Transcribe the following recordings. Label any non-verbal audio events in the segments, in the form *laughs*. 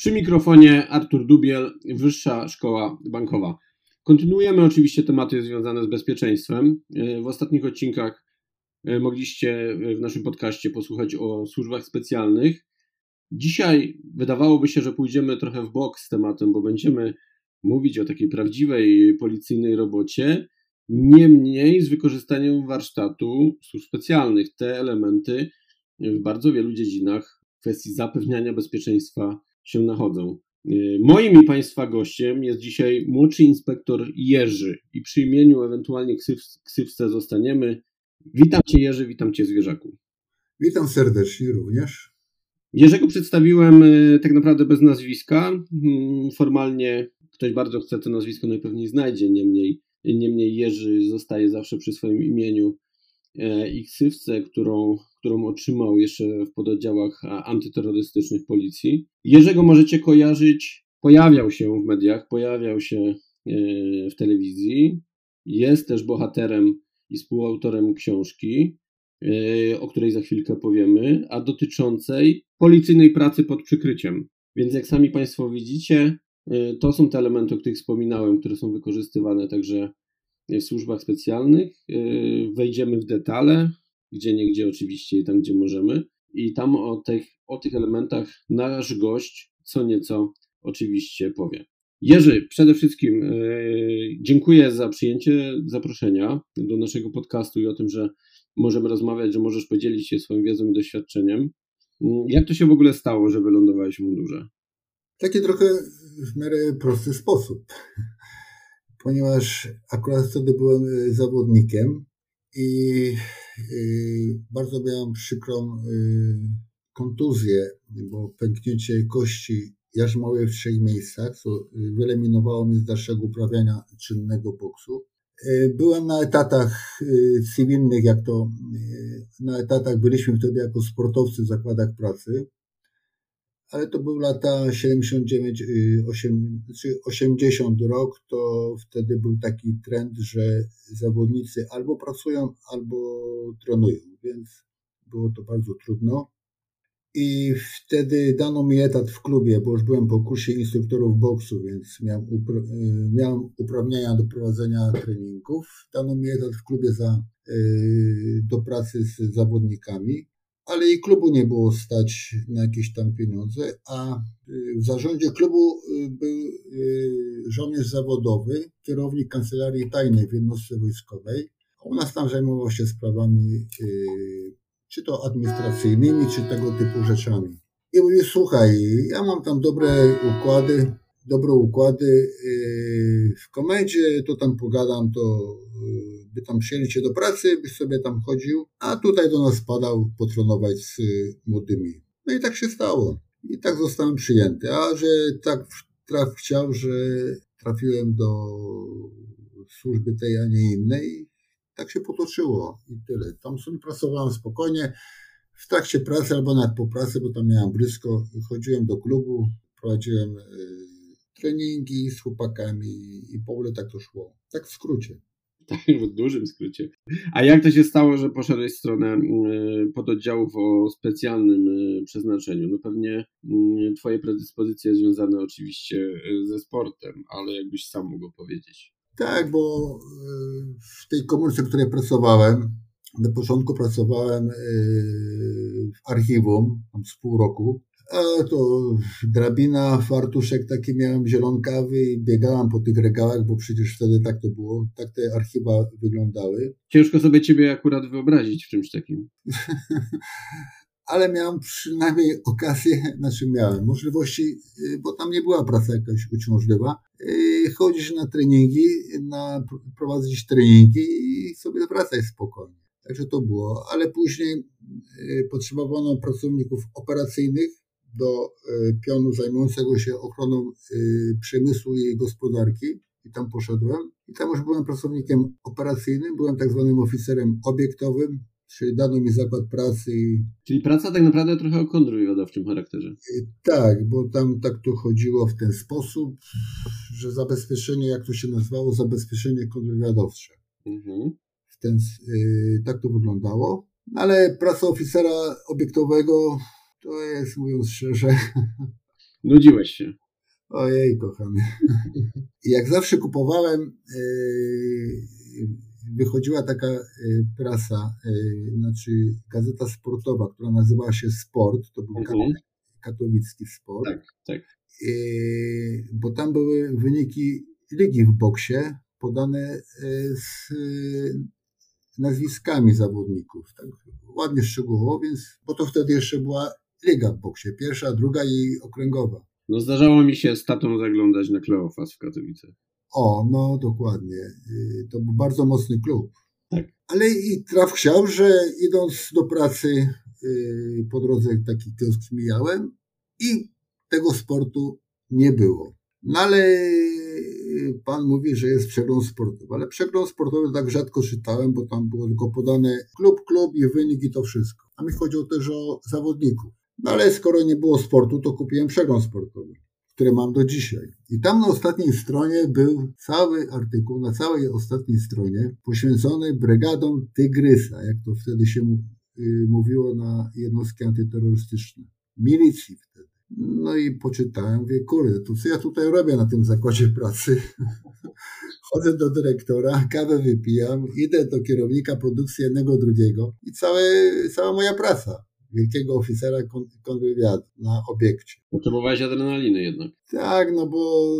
Przy mikrofonie Artur Dubiel, Wyższa Szkoła Bankowa. Kontynuujemy oczywiście tematy związane z bezpieczeństwem. W ostatnich odcinkach e, mogliście w naszym podcaście posłuchać o służbach specjalnych. Dzisiaj wydawałoby się, że pójdziemy trochę w bok z tematem, bo będziemy mówić o takiej prawdziwej policyjnej robocie, niemniej z wykorzystaniem warsztatu służb specjalnych. Te elementy w bardzo wielu dziedzinach w kwestii zapewniania bezpieczeństwa się nachodzą. E, moim i Państwa gościem jest dzisiaj młodszy inspektor Jerzy i przy imieniu ewentualnie ksywce zostaniemy. Witam Cię Jerzy, witam Cię zwierzaku. Witam serdecznie również. Jerzego przedstawiłem e, tak naprawdę bez nazwiska. Hmm, formalnie ktoś bardzo chce to nazwisko najpewniej znajdzie, niemniej, niemniej Jerzy zostaje zawsze przy swoim imieniu e, i ksywce, którą którą otrzymał jeszcze w pododdziałach antyterrorystycznych policji. Jerzego możecie kojarzyć, pojawiał się w mediach, pojawiał się e, w telewizji, jest też bohaterem i współautorem książki, e, o której za chwilkę powiemy, a dotyczącej policyjnej pracy pod przykryciem. Więc jak sami Państwo widzicie, e, to są te elementy, o których wspominałem, które są wykorzystywane także w służbach specjalnych. Wejdziemy w detale, gdzie niegdzie oczywiście i tam, gdzie możemy. I tam o tych, o tych elementach nasz gość co nieco oczywiście powie. Jerzy, przede wszystkim yy, dziękuję za przyjęcie zaproszenia do naszego podcastu i o tym, że możemy rozmawiać, że możesz podzielić się swoją wiedzą i doświadczeniem. Yy, jak to się w ogóle stało, że wylądowałeś w mundurze? Taki trochę w miarę prosty sposób, *laughs* ponieważ akurat wtedy byłem e, zawodnikiem i y, bardzo miałem przykrą y, kontuzję, bo pęknięcie kości jarzmowej w trzech miejscach, co wyeliminowało mnie z dalszego uprawiania czynnego boksu. Y, byłem na etatach cywilnych, jak to na etatach byliśmy wtedy jako sportowcy w zakładach pracy ale to był lata 79, 80 y, rok, to wtedy był taki trend, że zawodnicy albo pracują, albo trenują, więc było to bardzo trudno. I wtedy dano mi etat w klubie, bo już byłem po kursie instruktorów boksu, więc miałem, upra y, miałem uprawnienia do prowadzenia treningów. Dano mi etat w klubie za, y, do pracy z zawodnikami ale i klubu nie było stać na jakieś tam pieniądze, a y, w zarządzie klubu y, był y, żołnierz zawodowy, kierownik kancelarii tajnej w jednostce wojskowej. U nas tam zajmował się sprawami czy to administracyjnymi, czy tego typu rzeczami. I mówi, słuchaj, ja mam tam dobre układy, dobre układy w komendzie, to tam pogadam, to by tam przyjęli do pracy, byś sobie tam chodził, a tutaj do nas spadał potronować z y, młodymi. No i tak się stało. I tak zostałem przyjęty. A że tak traf chciał, że trafiłem do służby tej, a nie innej, tak się potoczyło i tyle. Tam sobie pracowałem spokojnie. W trakcie pracy albo nawet po pracy, bo tam miałem blisko, chodziłem do klubu, prowadziłem treningi z chłopakami i po ogóle tak to szło. Tak w skrócie. *laughs* Tak, w dużym skrócie. A jak to się stało, że poszedłeś w stronę mm, pododdziałów o specjalnym y, przeznaczeniu? No pewnie mm, twoje predyspozycje związane oczywiście y, ze sportem, ale jakbyś sam mógł powiedzieć. Tak, bo w tej komórce, w której pracowałem, na początku pracowałem w archiwum, tam z pół roku, a to drabina, fartuszek taki miałem zielonkawy i biegałem po tych regałach, bo przecież wtedy tak to było, tak te archiwa wyglądały. Ciężko sobie ciebie akurat wyobrazić w czymś takim. *laughs* Ale miałem przynajmniej okazję, znaczy miałem możliwości, bo tam nie była praca jakaś uciążliwa, y, chodzić na treningi, na, prowadzić treningi i sobie wracać spokojnie. Także to było, ale później y, potrzebowano pracowników operacyjnych do y, pionu zajmującego się ochroną y, przemysłu i gospodarki i tam poszedłem. I tam już byłem pracownikiem operacyjnym, byłem tak zwanym oficerem obiektowym, czyli dano mi zakład pracy. Czyli praca tak naprawdę trochę o kontrwywiadowczym charakterze. Tak, bo tam tak to chodziło w ten sposób, że zabezpieczenie, jak to się nazywało, zabezpieczenie kontrwywiadowcze. Mhm. W ten, tak to wyglądało. Ale praca oficera obiektowego to jest, mówiąc szczerze... *laughs* Nudziłeś się. Ojej, kochany. *laughs* Jak zawsze kupowałem, yy, wychodziła taka yy, prasa, yy, znaczy gazeta sportowa, która nazywała się Sport, to był mhm. katowicki sport. Tak, tak. Bo tam były wyniki ligi w boksie podane z nazwiskami zawodników. Tak ładnie szczegółowo, więc, bo to wtedy jeszcze była liga w boksie, pierwsza, druga i okręgowa. No zdarzało mi się z tatą zaglądać na Kleofas w Katowicach. O, no dokładnie. Y, to był bardzo mocny klub. Tak. Ale i traf chciał, że idąc do pracy y, po drodze taki kiosk mijałem i tego sportu nie było. No ale y, pan mówi, że jest przegląd sportowy, ale przegląd sportowy tak rzadko czytałem, bo tam było tylko podane klub, klub i wynik i to wszystko. A mi chodziło też o zawodników. No ale skoro nie było sportu, to kupiłem przegląd sportowy, który mam do dzisiaj. I tam na ostatniej stronie był cały artykuł, na całej ostatniej stronie poświęcony brygadom Tygrysa, jak to wtedy się y, mówiło na jednostki antyterrorystyczne. Milicji wtedy. No i poczytałem, wie, kurde, to co ja tutaj robię na tym zakładzie pracy? *laughs* Chodzę do dyrektora, kawę wypijam, idę do kierownika produkcji jednego, drugiego i całe, cała moja praca wielkiego oficera kontrwywiadu na obiekcie. Potrzebowałeś adrenaliny jednak. Tak, no bo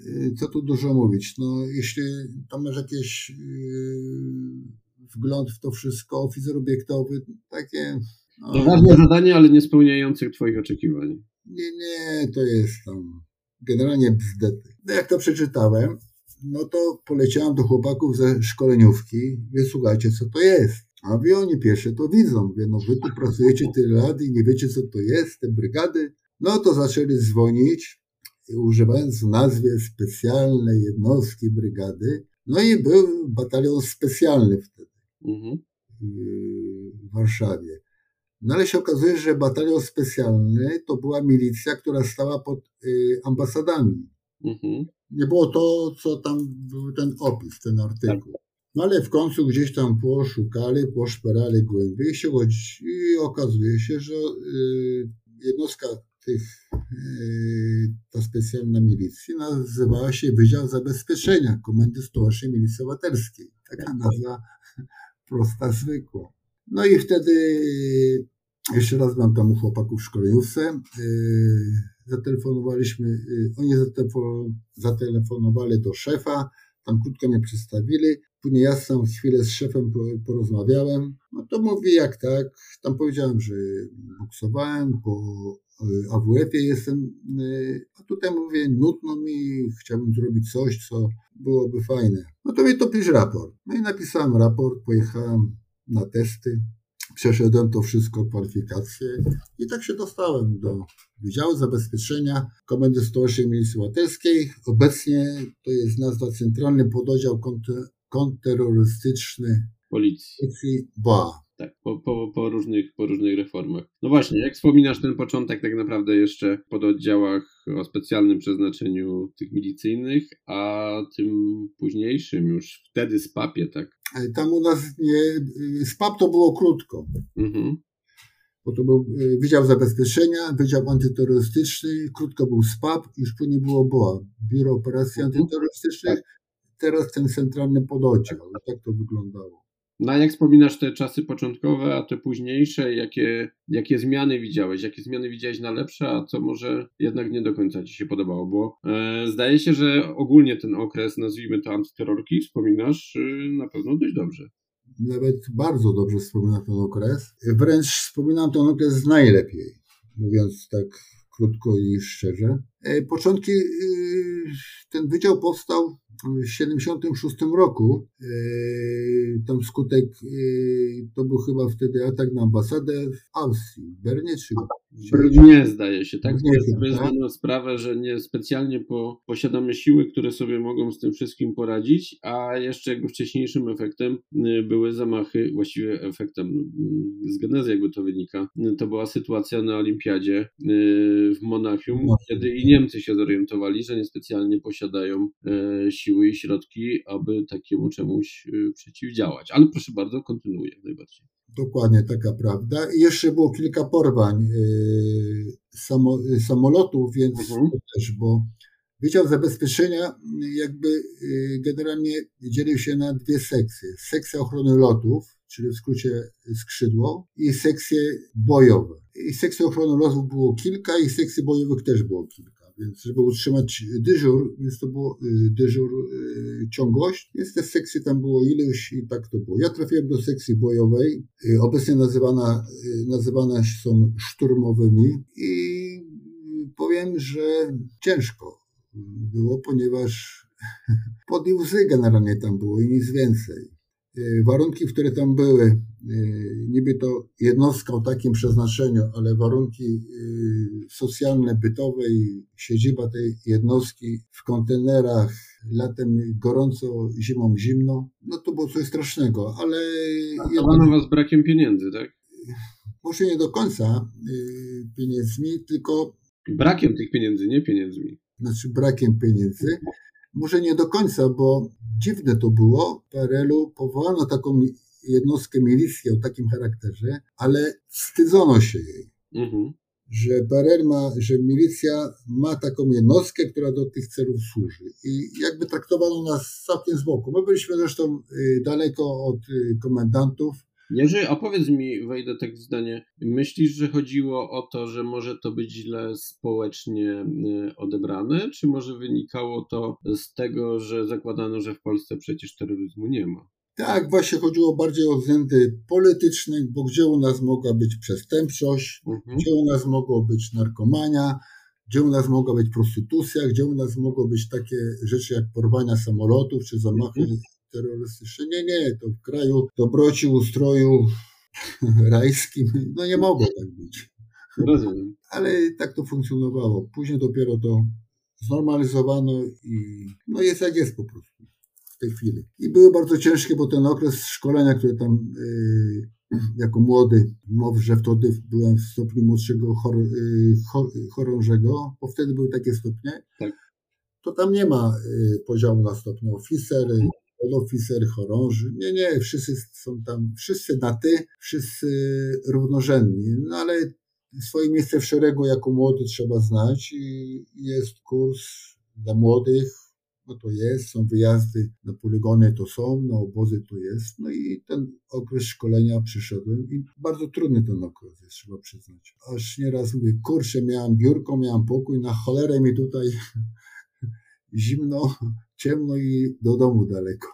y, co tu dużo mówić. No, jeśli tam masz jakiś yy, wgląd w to wszystko, oficer obiektowy, takie... No, to ważne zadanie, ale nie spełniających Twoich oczekiwań. Nie, nie, to jest tam generalnie bzdety. No jak to przeczytałem, no to poleciałem do chłopaków ze szkoleniówki. Wie, słuchajcie, co to jest. A wy oni pierwsze to widzą. Mówię, no wy tu pracujecie tyle lat i nie wiecie, co to jest, te brygady. No to zaczęli dzwonić, używając w nazwie specjalnej jednostki brygady. No i był batalion specjalny wtedy mhm. w Warszawie. No ale się okazuje, że batalion specjalny to była milicja, która stała pod y, ambasadami. Mhm. Nie było to, co tam był ten opis, ten artykuł. Tak. No ale w końcu gdzieś tam poszukali, poszperali głębiej i okazuje się, że y, jednostka tych, y, ta specjalna milicji nazywała się Wydział Zabezpieczenia Komendy Stołecznej Milicji Obywatelskiej. Taka nazwa prosta, zwykła. No i wtedy jeszcze raz mam tam u chłopaków w szkoleniówce. Y, zatelefonowaliśmy, oni zatelefonowali do szefa, tam krótko mnie przedstawili. Później ja sam chwilę z szefem porozmawiałem. No to mówi jak tak. Tam powiedziałem, że boksowałem, po e, AWF-ie jestem, e, a tutaj mówię, nudno mi, chciałbym zrobić coś, co byłoby fajne. No to mi to pisz raport. No i napisałem raport, pojechałem na testy, przeszedłem to wszystko, kwalifikacje i tak się dostałem do Wydziału Zabezpieczenia Komendy Stołecznej Milicji Obywatelskiej. Obecnie to jest nazwa Centralny Pododdział kontrterrorystyczny policji. policji BOA. Tak, po, po, po, różnych, po różnych reformach. No właśnie, jak wspominasz ten początek tak naprawdę jeszcze po oddziałach o specjalnym przeznaczeniu tych milicyjnych, a tym późniejszym już wtedy SPAP-ie, tak? Tam u nas nie, SPAP to było krótko. Mhm. Bo to był e, Wydział Zabezpieczenia, Wydział Antyterrorystyczny, krótko był SPAP, już później było BOA, Biuro Operacji mhm. Antyterrorystycznych, tak teraz ten centralny pododdział. Tak to wyglądało. No a jak wspominasz te czasy początkowe, a te późniejsze, jakie, jakie zmiany widziałeś? Jakie zmiany widziałeś na lepsze, a co może jednak nie do końca Ci się podobało? Bo e, zdaje się, że ogólnie ten okres, nazwijmy to antyterrorki, wspominasz e, na pewno dość dobrze. Nawet bardzo dobrze wspominam ten okres. Wręcz wspominam ten okres najlepiej, mówiąc tak krótko i szczerze. E, początki, y, ten wydział powstał w 76 roku. E, tam skutek, e, to był chyba wtedy atak na ambasadę w Austrii, w Bernie czy Brudnie zdaje się, tak? Brudnie, tak. zdano sprawę, że nie specjalnie po, posiadamy siły, które sobie mogą z tym wszystkim poradzić, a jeszcze jakby wcześniejszym efektem y, były zamachy, właściwie efektem y, z genezy jakby to wynika, to była sytuacja na olimpiadzie y, w Monachium, Monachium. kiedy i Niemcy się zorientowali, że niespecjalnie posiadają y, siły i środki, aby takiemu czemuś przeciwdziałać. Ale proszę bardzo, kontynuuję najbardziej. Dokładnie taka prawda. I jeszcze było kilka porwań yy, samo, yy, samolotów, więc Mhm. też, bo Wydział Zabezpieczenia yy, jakby generalnie dzielił się na dwie sekcje. Sekcja ochrony lotów, czyli w skrócie skrzydło, i sekcje bojowe. I sekcji ochrony lotów było kilka i sekcji bojowych też było kilka. Więc żeby utrzymać dyżur, więc to było y, dyżur, y, ciągłość, więc te sekcje tam było ileś i tak to było. Ja trafiłem do sekcji bojowej, y, obecnie nazywana, y, nazywane są szturmowymi i y, powiem, że ciężko było, ponieważ *laughs* pod łzy generalnie tam było i nic więcej. Y, Warunki, które tam były, y, niby to jednostka o takim przeznaczeniu, ale warunki y, socjalne, bytowe i siedziba tej jednostki w kontenerach, latem gorąco, zimą zimno, no to było coś strasznego, ale Traktowano was brakiem pieniędzy, tak? może nie do końca pieniędzmi, tylko Brakiem tych pieniędzy, nie pieniędzmi. znaczy brakiem pieniędzy. Może nie do końca, bo dziwne to było. W PRL-u powołano taką jednostkę milicji o takim charakterze, ale wstydzono się jej, Mhm. że PRL ma, że milicja ma taką jednostkę, która do tych celów służy. I jakby traktowano nas całkiem z boku. My byliśmy zresztą y, daleko od y, komendantów. Jerzy, opowiedz mi, wejdę tak w zdanie, myślisz, że chodziło o to, że może to być źle społecznie y, odebrane, czy może wynikało to z tego, że zakładano, że w Polsce przecież terroryzmu nie ma? Tak, właśnie chodziło bardziej o względy polityczne, bo gdzie u nas mogła być przestępczość, Mhm. gdzie u nas mogło być narkomania, gdzie u nas mogła być prostytucja, gdzie u nas mogło być takie rzeczy jak porwania samolotów czy zamachy Mhm. Terrorystyczne. Nie, nie, to w kraju dobroci, ustroju *laughs* rajskim, no nie mogło tak być. Rozumiem. Ale tak to funkcjonowało. Później dopiero to znormalizowano i no jest jak jest po prostu w tej chwili. I były bardzo ciężkie, bo ten okres szkolenia, który tam yy, jako młody, mów, że wtedy byłem w stopniu młodszego chor, yy, chor, chorążego, bo wtedy były takie stopnie, Tak. to tam nie ma yy, podziału na stopnie oficer, podoficer, chorąży. Nie, nie, wszyscy są tam, wszyscy na ty, wszyscy równorzędni. No ale swoje miejsce w szeregu jako młody trzeba znać i jest kurs dla młodych, no to jest, są wyjazdy na poligony, to są, na obozy to jest. No i ten okres szkolenia przyszedłem i bardzo trudny ten okres jest, trzeba przyznać. Aż nieraz mówię, kurczę, miałem biurko, miałem pokój, na cholerę mi tutaj *laughs* zimno, ciemno i do domu daleko.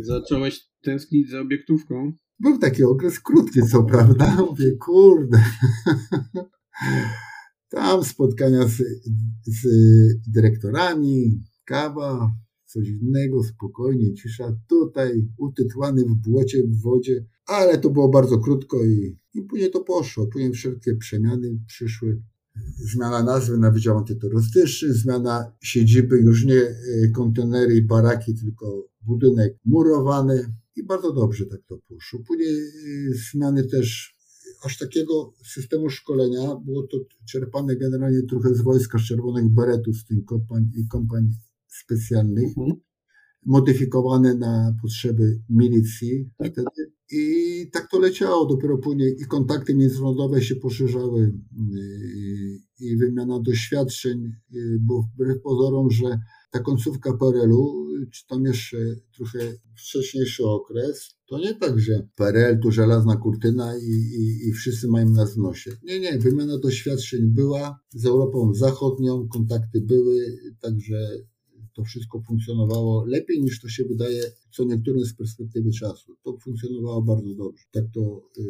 Zacząłeś tęsknić za obiektówką? Był taki okres krótki, co prawda. *laughs* Mówię, kurde. Tam spotkania z, z dyrektorami, kawa, coś innego, spokojnie, cisza. Tutaj utytłany w błocie, w wodzie, ale to było bardzo krótko i, i później to poszło. Później wszelkie przemiany przyszły. Zmiana nazwy na Wydział Antyterrorystyczny, zmiana siedziby, już nie e, kontenery i baraki, tylko budynek murowany i bardzo dobrze tak to poszło. Później e, zmiany też aż takiego systemu szkolenia było to czerpane generalnie trochę z wojska, z czerwonych beretów, z tych kompanii, kompanii specjalnych, Mhm. modyfikowane na potrzeby milicji Tak. wtedy. I tak to leciało. Dopiero później i kontakty międzynarodowe się poszerzały yy, i wymiana doświadczeń, yy, bo wbrew pozorom, że ta końcówka PRL-u, czy tam jeszcze trochę wcześniejszy okres, to nie tak, że PRL to żelazna kurtyna i, i, i wszyscy mają nas w nosie. Nie, nie, wymiana doświadczeń była z Europą Zachodnią, kontakty były, także to wszystko funkcjonowało lepiej niż to się wydaje co niektórym z perspektywy czasu. To funkcjonowało bardzo dobrze. Tak to yy,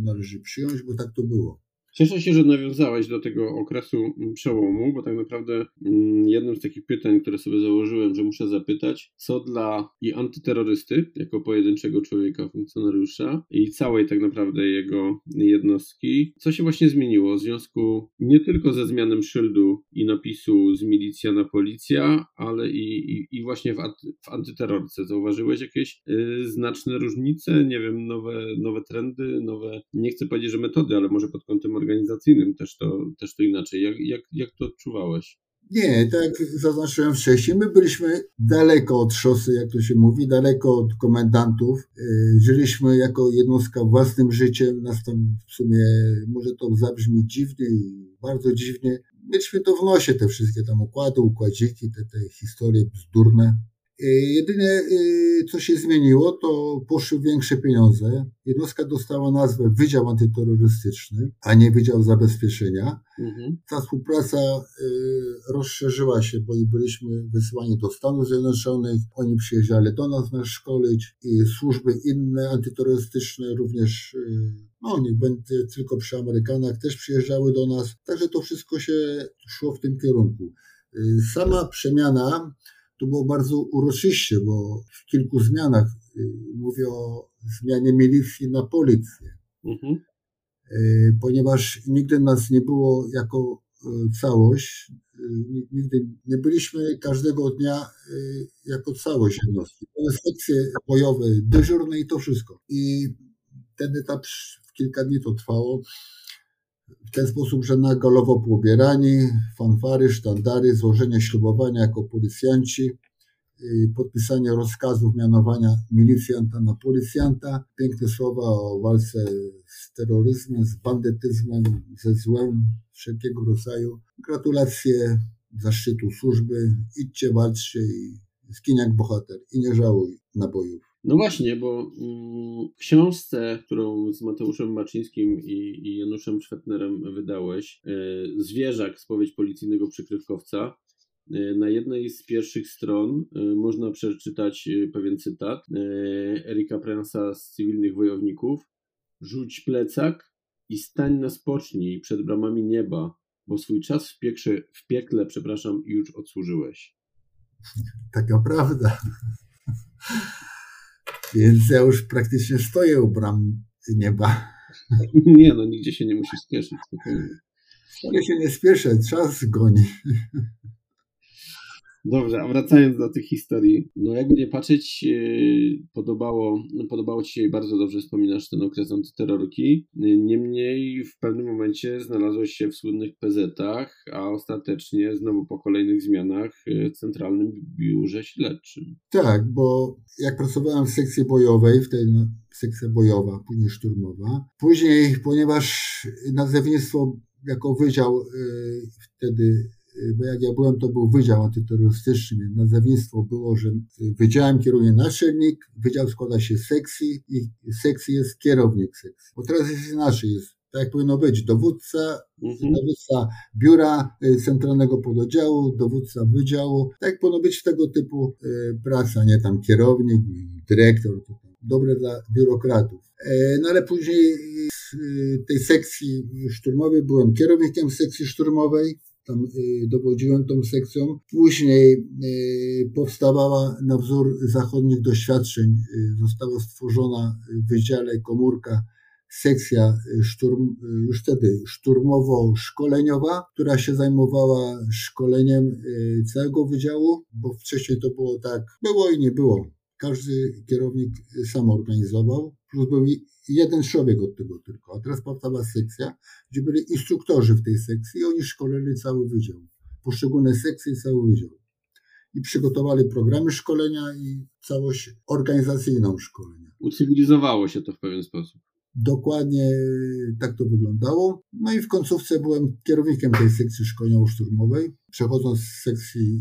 należy przyjąć, bo tak to było. Cieszę się, że nawiązałeś do tego okresu przełomu, bo tak naprawdę mm, jednym z takich pytań, które sobie założyłem, że muszę zapytać, co dla i antyterrorysty, jako pojedynczego człowieka, funkcjonariusza i całej tak naprawdę jego jednostki, co się właśnie zmieniło w związku nie tylko ze zmianą szyldu i napisu z milicja na policja, ale i, i, i właśnie w, w antyterrorce. Zauważyłeś jakieś y, znaczne różnice, nie wiem, nowe, nowe trendy, nowe, nie chcę powiedzieć, że metody, ale może pod kątem organizacyjnym też to, też to inaczej. Jak, jak, jak to odczuwałeś? Nie, tak jak zaznaczyłem wcześniej, my byliśmy daleko od szosy, jak to się mówi, daleko od komendantów. Y, żyliśmy jako jednostka własnym życiem. Nas tam w sumie, może to zabrzmi dziwnie i bardzo dziwnie. Mieliśmy to w nosie, te wszystkie tam układy, układziki, te, te historie bzdurne. Y, jedynie y, co się zmieniło, to poszły większe pieniądze. Jednostka dostała nazwę Wydział Antyterrorystyczny, a nie Wydział Zabezpieczenia. Mhm. Ta współpraca y, rozszerzyła się, bo i byliśmy wysyłani do Stanów Zjednoczonych, oni przyjeżdżali do nas nas szkolić i służby inne antyterrorystyczne również no niech będzie tylko przy Amerykanach, też przyjeżdżały do nas. Także to wszystko się szło w tym kierunku. Sama przemiana to było bardzo uroczyście, bo w kilku zmianach y, mówię o zmianie milicji na policję. Mhm. Y, ponieważ nigdy nas nie było jako y, całość, nigdy nie byliśmy każdego dnia jako całość jednostki. To sekcje bojowe, dyżurne i to wszystko. I ten etap w kilka dni to trwało w ten sposób, że na galowo pobierani, fanfary, sztandary, złożenie ślubowania jako policjanci, podpisanie rozkazów mianowania milicjanta na policjanta, piękne słowa o walce z terroryzmem, z bandytyzmem, ze złem wszelkiego rodzaju. Gratulacje zaszczytu służby, idźcie, walczcie i zgiń jak bohater i nie żałuj nabojów. No właśnie, bo mm, w książce, którą z Mateuszem Maczyńskim i, Januszem Szwetnerem wydałeś, e, Zwierzak, spowiedź policyjnego przykrywkowca, e, na jednej z pierwszych stron e, można przeczytać pewien cytat Erika Prensa z Cywilnych Wojowników. Rzuć plecak i stań na spocznij przed bramami nieba, bo swój czas w, piekrze, w piekle, przepraszam, już odsłużyłeś. Taka prawda. Więc ja już praktycznie stoję u bram nieba. *laughs* Nie, no nigdzie się nie musisz spieszyć. Spokojnie. Ale się nie spieszę, czas goni. Dobrze, a wracając do tych historii, no jakby nie patrzeć, e, podobało, podobało Ci się bardzo dobrze wspominasz ten okres antyterrorki. Niemniej w pewnym momencie znalazłeś się w słynnych PZ-ach, a ostatecznie znowu po kolejnych zmianach w Centralnym Biurze Śledczym. Tak, bo jak pracowałem w sekcji bojowej, w tej no, sekcja bojowa, później szturmowa, później, ponieważ nazewnictwo jako wydział yy, wtedy bo jak ja byłem, to był Wydział Antyterrorystyczny, więc nazewnictwo było, że wydziałem kieruje naczelnik, wydział składa się z sekcji i sekcji jest kierownik sekcji. Bo teraz jest inaczej, jest tak jak powinno być, dowódca, mhm. dowódca biura y, centralnego pododdziału, dowódca wydziału, tak jak powinno być tego typu y, praca, nie tam kierownik, dyrektor, to dobre dla biurokratów. E, no ale później z y, tej sekcji szturmowej byłem kierownikiem sekcji szturmowej, tam y, dowodziłem tą sekcją. Później y, powstawała na wzór zachodnich doświadczeń, y, została stworzona w Wydziale Komórka sekcja szturm, już wtedy szturmowo-szkoleniowa, która się zajmowała szkoleniem całego wydziału, bo wcześniej to było tak, było i nie było. Każdy kierownik sam organizował, plus był jeden człowiek od tego tylko. A teraz powstała sekcja, gdzie byli instruktorzy w tej sekcji i oni szkolili cały wydział. Poszczególne sekcje i cały wydział. I przygotowali programy szkolenia i całość organizacyjną szkolenia. Ucywilizowało się to w pewien sposób. Dokładnie tak to wyglądało. No i w końcówce byłem kierownikiem tej sekcji szkoleniowo-szturmowej, przechodząc z sekcji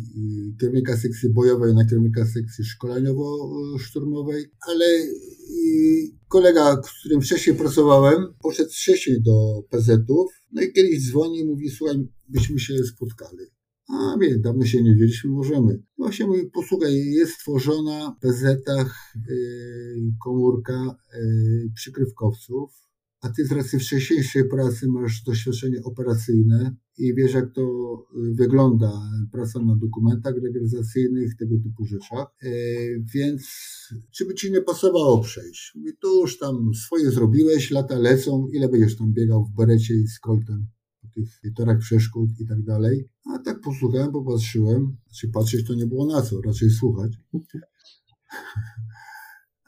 y, kierownika sekcji bojowej na kierownika sekcji szkoleniowo-szturmowej, ale y, kolega, z którym wcześniej pracowałem, poszedł wcześniej do PZ-ów, no i kiedyś dzwoni i mówi, słuchaj, byśmy się spotkali. A wie, dawno się nie wiedzieliśmy, możemy. Właśnie mówi, posłuchaj, jest stworzona w PZ-ach yy, komórka yy, przykrywkowców, a ty z racji wcześniejszej pracy masz doświadczenie operacyjne i wiesz, jak to y, wygląda praca na dokumentach legalizacyjnych, tego typu rzeczach. E, więc czy by ci nie pasowało przejść? Mówi, to już tam swoje zrobiłeś, lata lecą, ile będziesz tam biegał w berecie i z koltem tych torach przeszkód i tak dalej. A tak posłuchałem, popatrzyłem. Znaczy patrzeć to nie było na co, raczej słuchać. *laughs*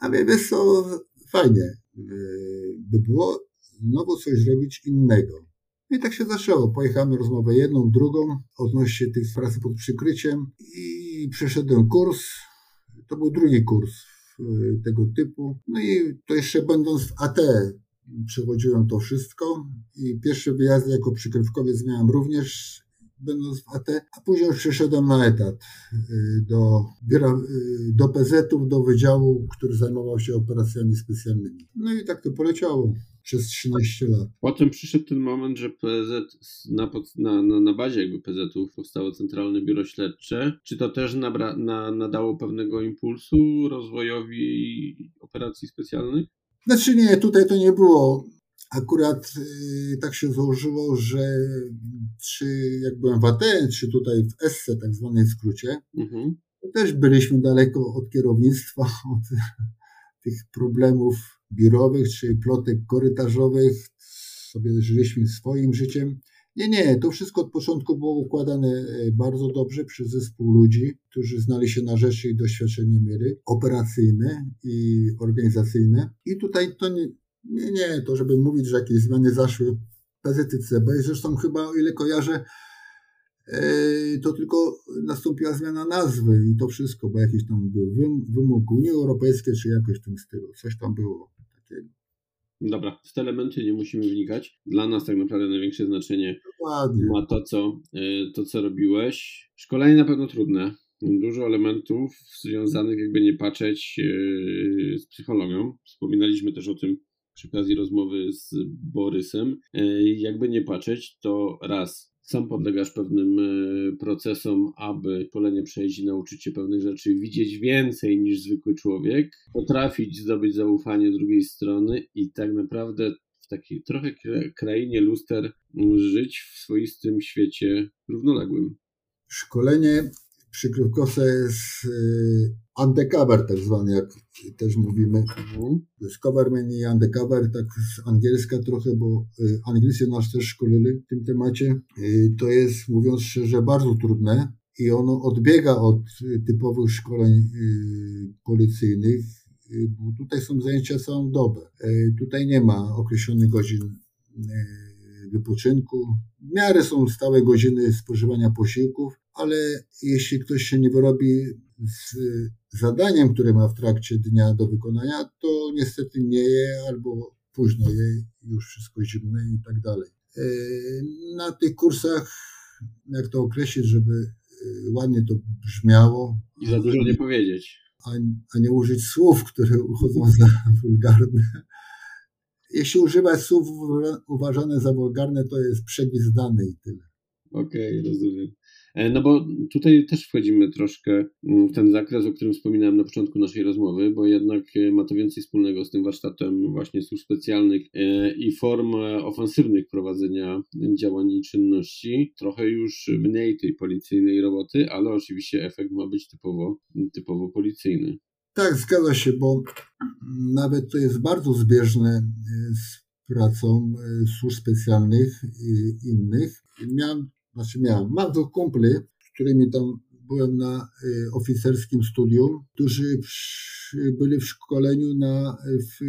A wiesz co, fajnie y, by było znowu coś zrobić innego. I tak się zaczęło. Pojechałem rozmowę jedną, drugą odnośnie tych pracy pod przykryciem i przeszedłem kurs. To był drugi kurs tego typu. No i to jeszcze będąc w AT przechodziłem to wszystko i pierwsze wyjazdy jako przykrywkowiec miałem również będąc w AT, a później przeszedłem na etat y, do, y, do PZ-ów, do wydziału, który zajmował się operacjami specjalnymi. No i tak to poleciało przez 13 lat. Potem przyszedł ten moment, że PZ na, na, na, na bazie jakby PZ-ów powstało Centralne Biuro Śledcze. Czy to też nabra, na, nadało pewnego impulsu rozwojowi operacji specjalnych? Znaczy nie, tutaj to nie było. Akurat y, tak się złożyło, że czy jak byłem w Aten, czy tutaj w Esse, tak zwanej skrócie, mhm. to też byliśmy daleko od kierownictwa, *laughs* od tych problemów biurowych czy plotek korytarzowych, sobie żyliśmy swoim życiem. Nie, nie, to wszystko od początku było układane e, bardzo dobrze przez zespół ludzi, którzy znali się na rzeczy i doświadczenie mieli, operacyjne i organizacyjne. I tutaj to nie, nie, nie to żeby mówić, że jakieś zmiany zaszły PZTCB i zresztą chyba o ile kojarzę, e, to tylko nastąpiła zmiana nazwy i to wszystko, bo jakiś tam był wymóg Unii Europejskiej, czy jakoś w tym stylu, coś tam było. Dobra, w te elementy nie musimy wnikać. Dla nas tak naprawdę największe znaczenie Dokładnie. ma to co, y, to, co robiłeś. Szkolenie na pewno trudne. Dużo elementów związanych, jakby nie patrzeć, y, z psychologią. Wspominaliśmy też o tym przy okazji rozmowy z Borysem. Y, jakby nie patrzeć, to raz sam podlegasz pewnym e, procesom, aby szkolenie przejść i nauczyć się pewnych rzeczy, widzieć więcej niż zwykły człowiek, potrafić zdobyć zaufanie drugiej strony i tak naprawdę w takiej trochę krainie luster żyć w swoistym świecie równoległym. Szkolenie przykrywkowca jest y, undercover tak zwany, jak też mówimy. Mhm. Jest coverman i undercover, tak z angielska trochę, bo y, Anglicy nas też szkolili w tym temacie. Y, to jest, mówiąc szczerze, bardzo trudne i ono odbiega od typowych szkoleń policyjnych, bo tutaj są zajęcia całą dobę. Tutaj nie ma określonych godzin wypoczynku. W miarę są stałe godziny spożywania posiłków, ale jeśli ktoś się nie wyrobi z zadaniem, które ma w trakcie dnia do wykonania, to niestety nie je albo późno je, już wszystko zimne i tak dalej. E, na tych kursach, jak to określić, żeby e, ładnie to brzmiało. I za dużo nie powiedzieć. A, a nie użyć słów, które uchodzą za wulgarne. Jeśli używać słów uważane za wulgarne, to jest przegwizdany i tyle. Okej, okay, rozumiem. E, no bo tutaj też wchodzimy troszkę mm, w ten zakres, o którym wspominałem na początku naszej rozmowy, bo jednak e, ma to więcej wspólnego z tym warsztatem właśnie służb specjalnych e, i form ofensywnych prowadzenia działań i czynności. Trochę już mniej tej policyjnej roboty, ale oczywiście efekt ma być typowo, typowo policyjny. Tak, zgadza się, bo nawet to jest bardzo zbieżne z pracą służb specjalnych i innych. Miałem znaczy miałem, mam dwóch kumpli, z którymi tam byłem na y, oficerskim studium, którzy byli w szkoleniu na, w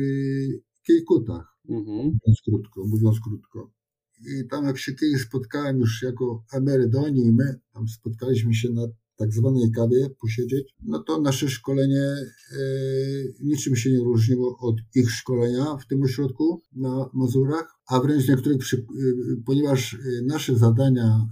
Kiejkutach, mhm. mówiąc krótko, mówiąc krótko. I tam jak się kiedyś spotkałem już jako emerytoni i my tam spotkaliśmy się na tak zwanej kawie posiedzieć, no to nasze szkolenie e, niczym się nie różniło od ich szkolenia w tym ośrodku na Mazurach, a wręcz niektórych, przy, e, ponieważ e, nasze zadania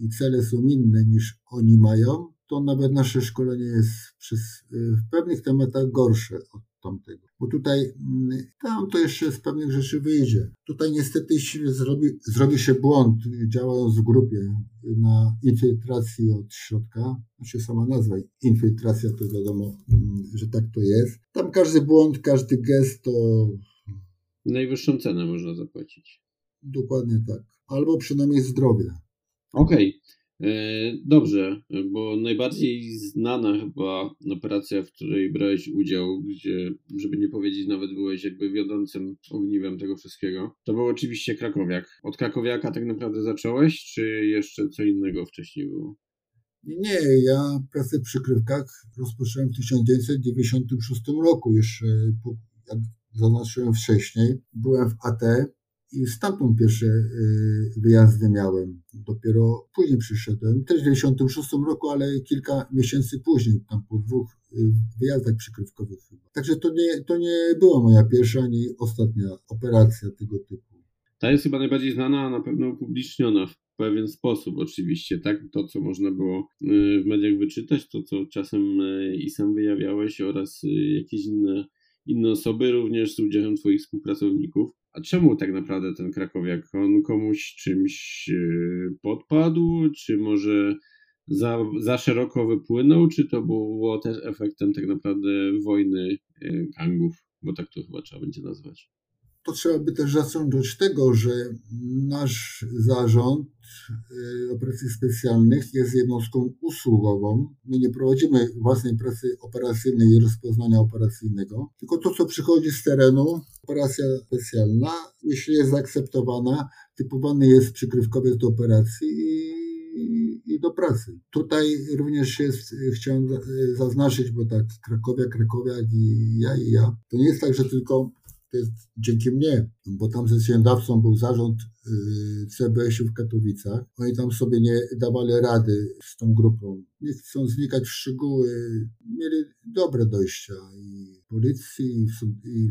i cele są inne niż oni mają, to nawet nasze szkolenie jest przez, w pewnych tematach gorsze od tamtego. Bo tutaj, mm, tam to jeszcze z pewnych rzeczy wyjdzie. Tutaj niestety zrobi, zrobi się błąd, działając w grupie na infiltracji od środka. Znaczy sama nazwa infiltracja to wiadomo, mm, że tak to jest. Tam każdy błąd, każdy gest to najwyższą cenę można zapłacić. Dokładnie tak. Albo przynajmniej zdrowie. Okej. Okay. Dobrze, bo najbardziej znana chyba operacja, w której brałeś udział, gdzie, żeby nie powiedzieć, nawet byłeś jakby wiodącym ogniwem tego wszystkiego, to był oczywiście Krakowiak. Od Krakowiaka tak naprawdę zacząłeś, czy jeszcze co innego wcześniej było? Nie, ja pracę w przykrywkach rozpocząłem w 1996 roku, jeszcze jak zaznaczyłem wcześniej. Byłem w AT i stamtąd pierwsze y, wyjazdy miałem. Dopiero później przyszedłem, też w 1996 roku, ale kilka miesięcy później, tam po dwóch y, wyjazdach przykrywkowych chyba. Także to nie, to nie była moja pierwsza ani ostatnia operacja tego typu. Ta jest chyba najbardziej znana, a na pewno upubliczniona w pewien sposób oczywiście, tak? To, co można było y, w mediach wyczytać, to, co czasem i sam wyjawiałeś oraz jakieś inne inne osoby, również z udziałem Twoich współpracowników. A czemu tak naprawdę ten Krakowiak? On komuś czymś e, podpadł, czy może za, za szeroko wypłynął, czy to było też efektem tak naprawdę wojny e, gangów, bo tak to chyba trzeba będzie nazwać to trzeba by też od tego, że nasz zarząd y, operacji specjalnych jest jednostką usługową. My nie prowadzimy własnej pracy operacyjnej i rozpoznania operacyjnego, tylko to, co przychodzi z terenu, operacja specjalna, jeśli jest zaakceptowana, typowany jest przykrywkowiec do operacji i, i do pracy. Tutaj również jest, chciałem zaznaczyć, bo tak Krakowia, Krakowiak i ja i ja, to nie jest tak, że tylko to jest dzięki mnie, bo tam zleceniodawcą był zarząd y, CBS-u w Katowicach. Oni tam sobie nie dawali rady z tą grupą. Nie chcą znikać w szczegóły. Mieli dobre dojścia i w policji, i w, i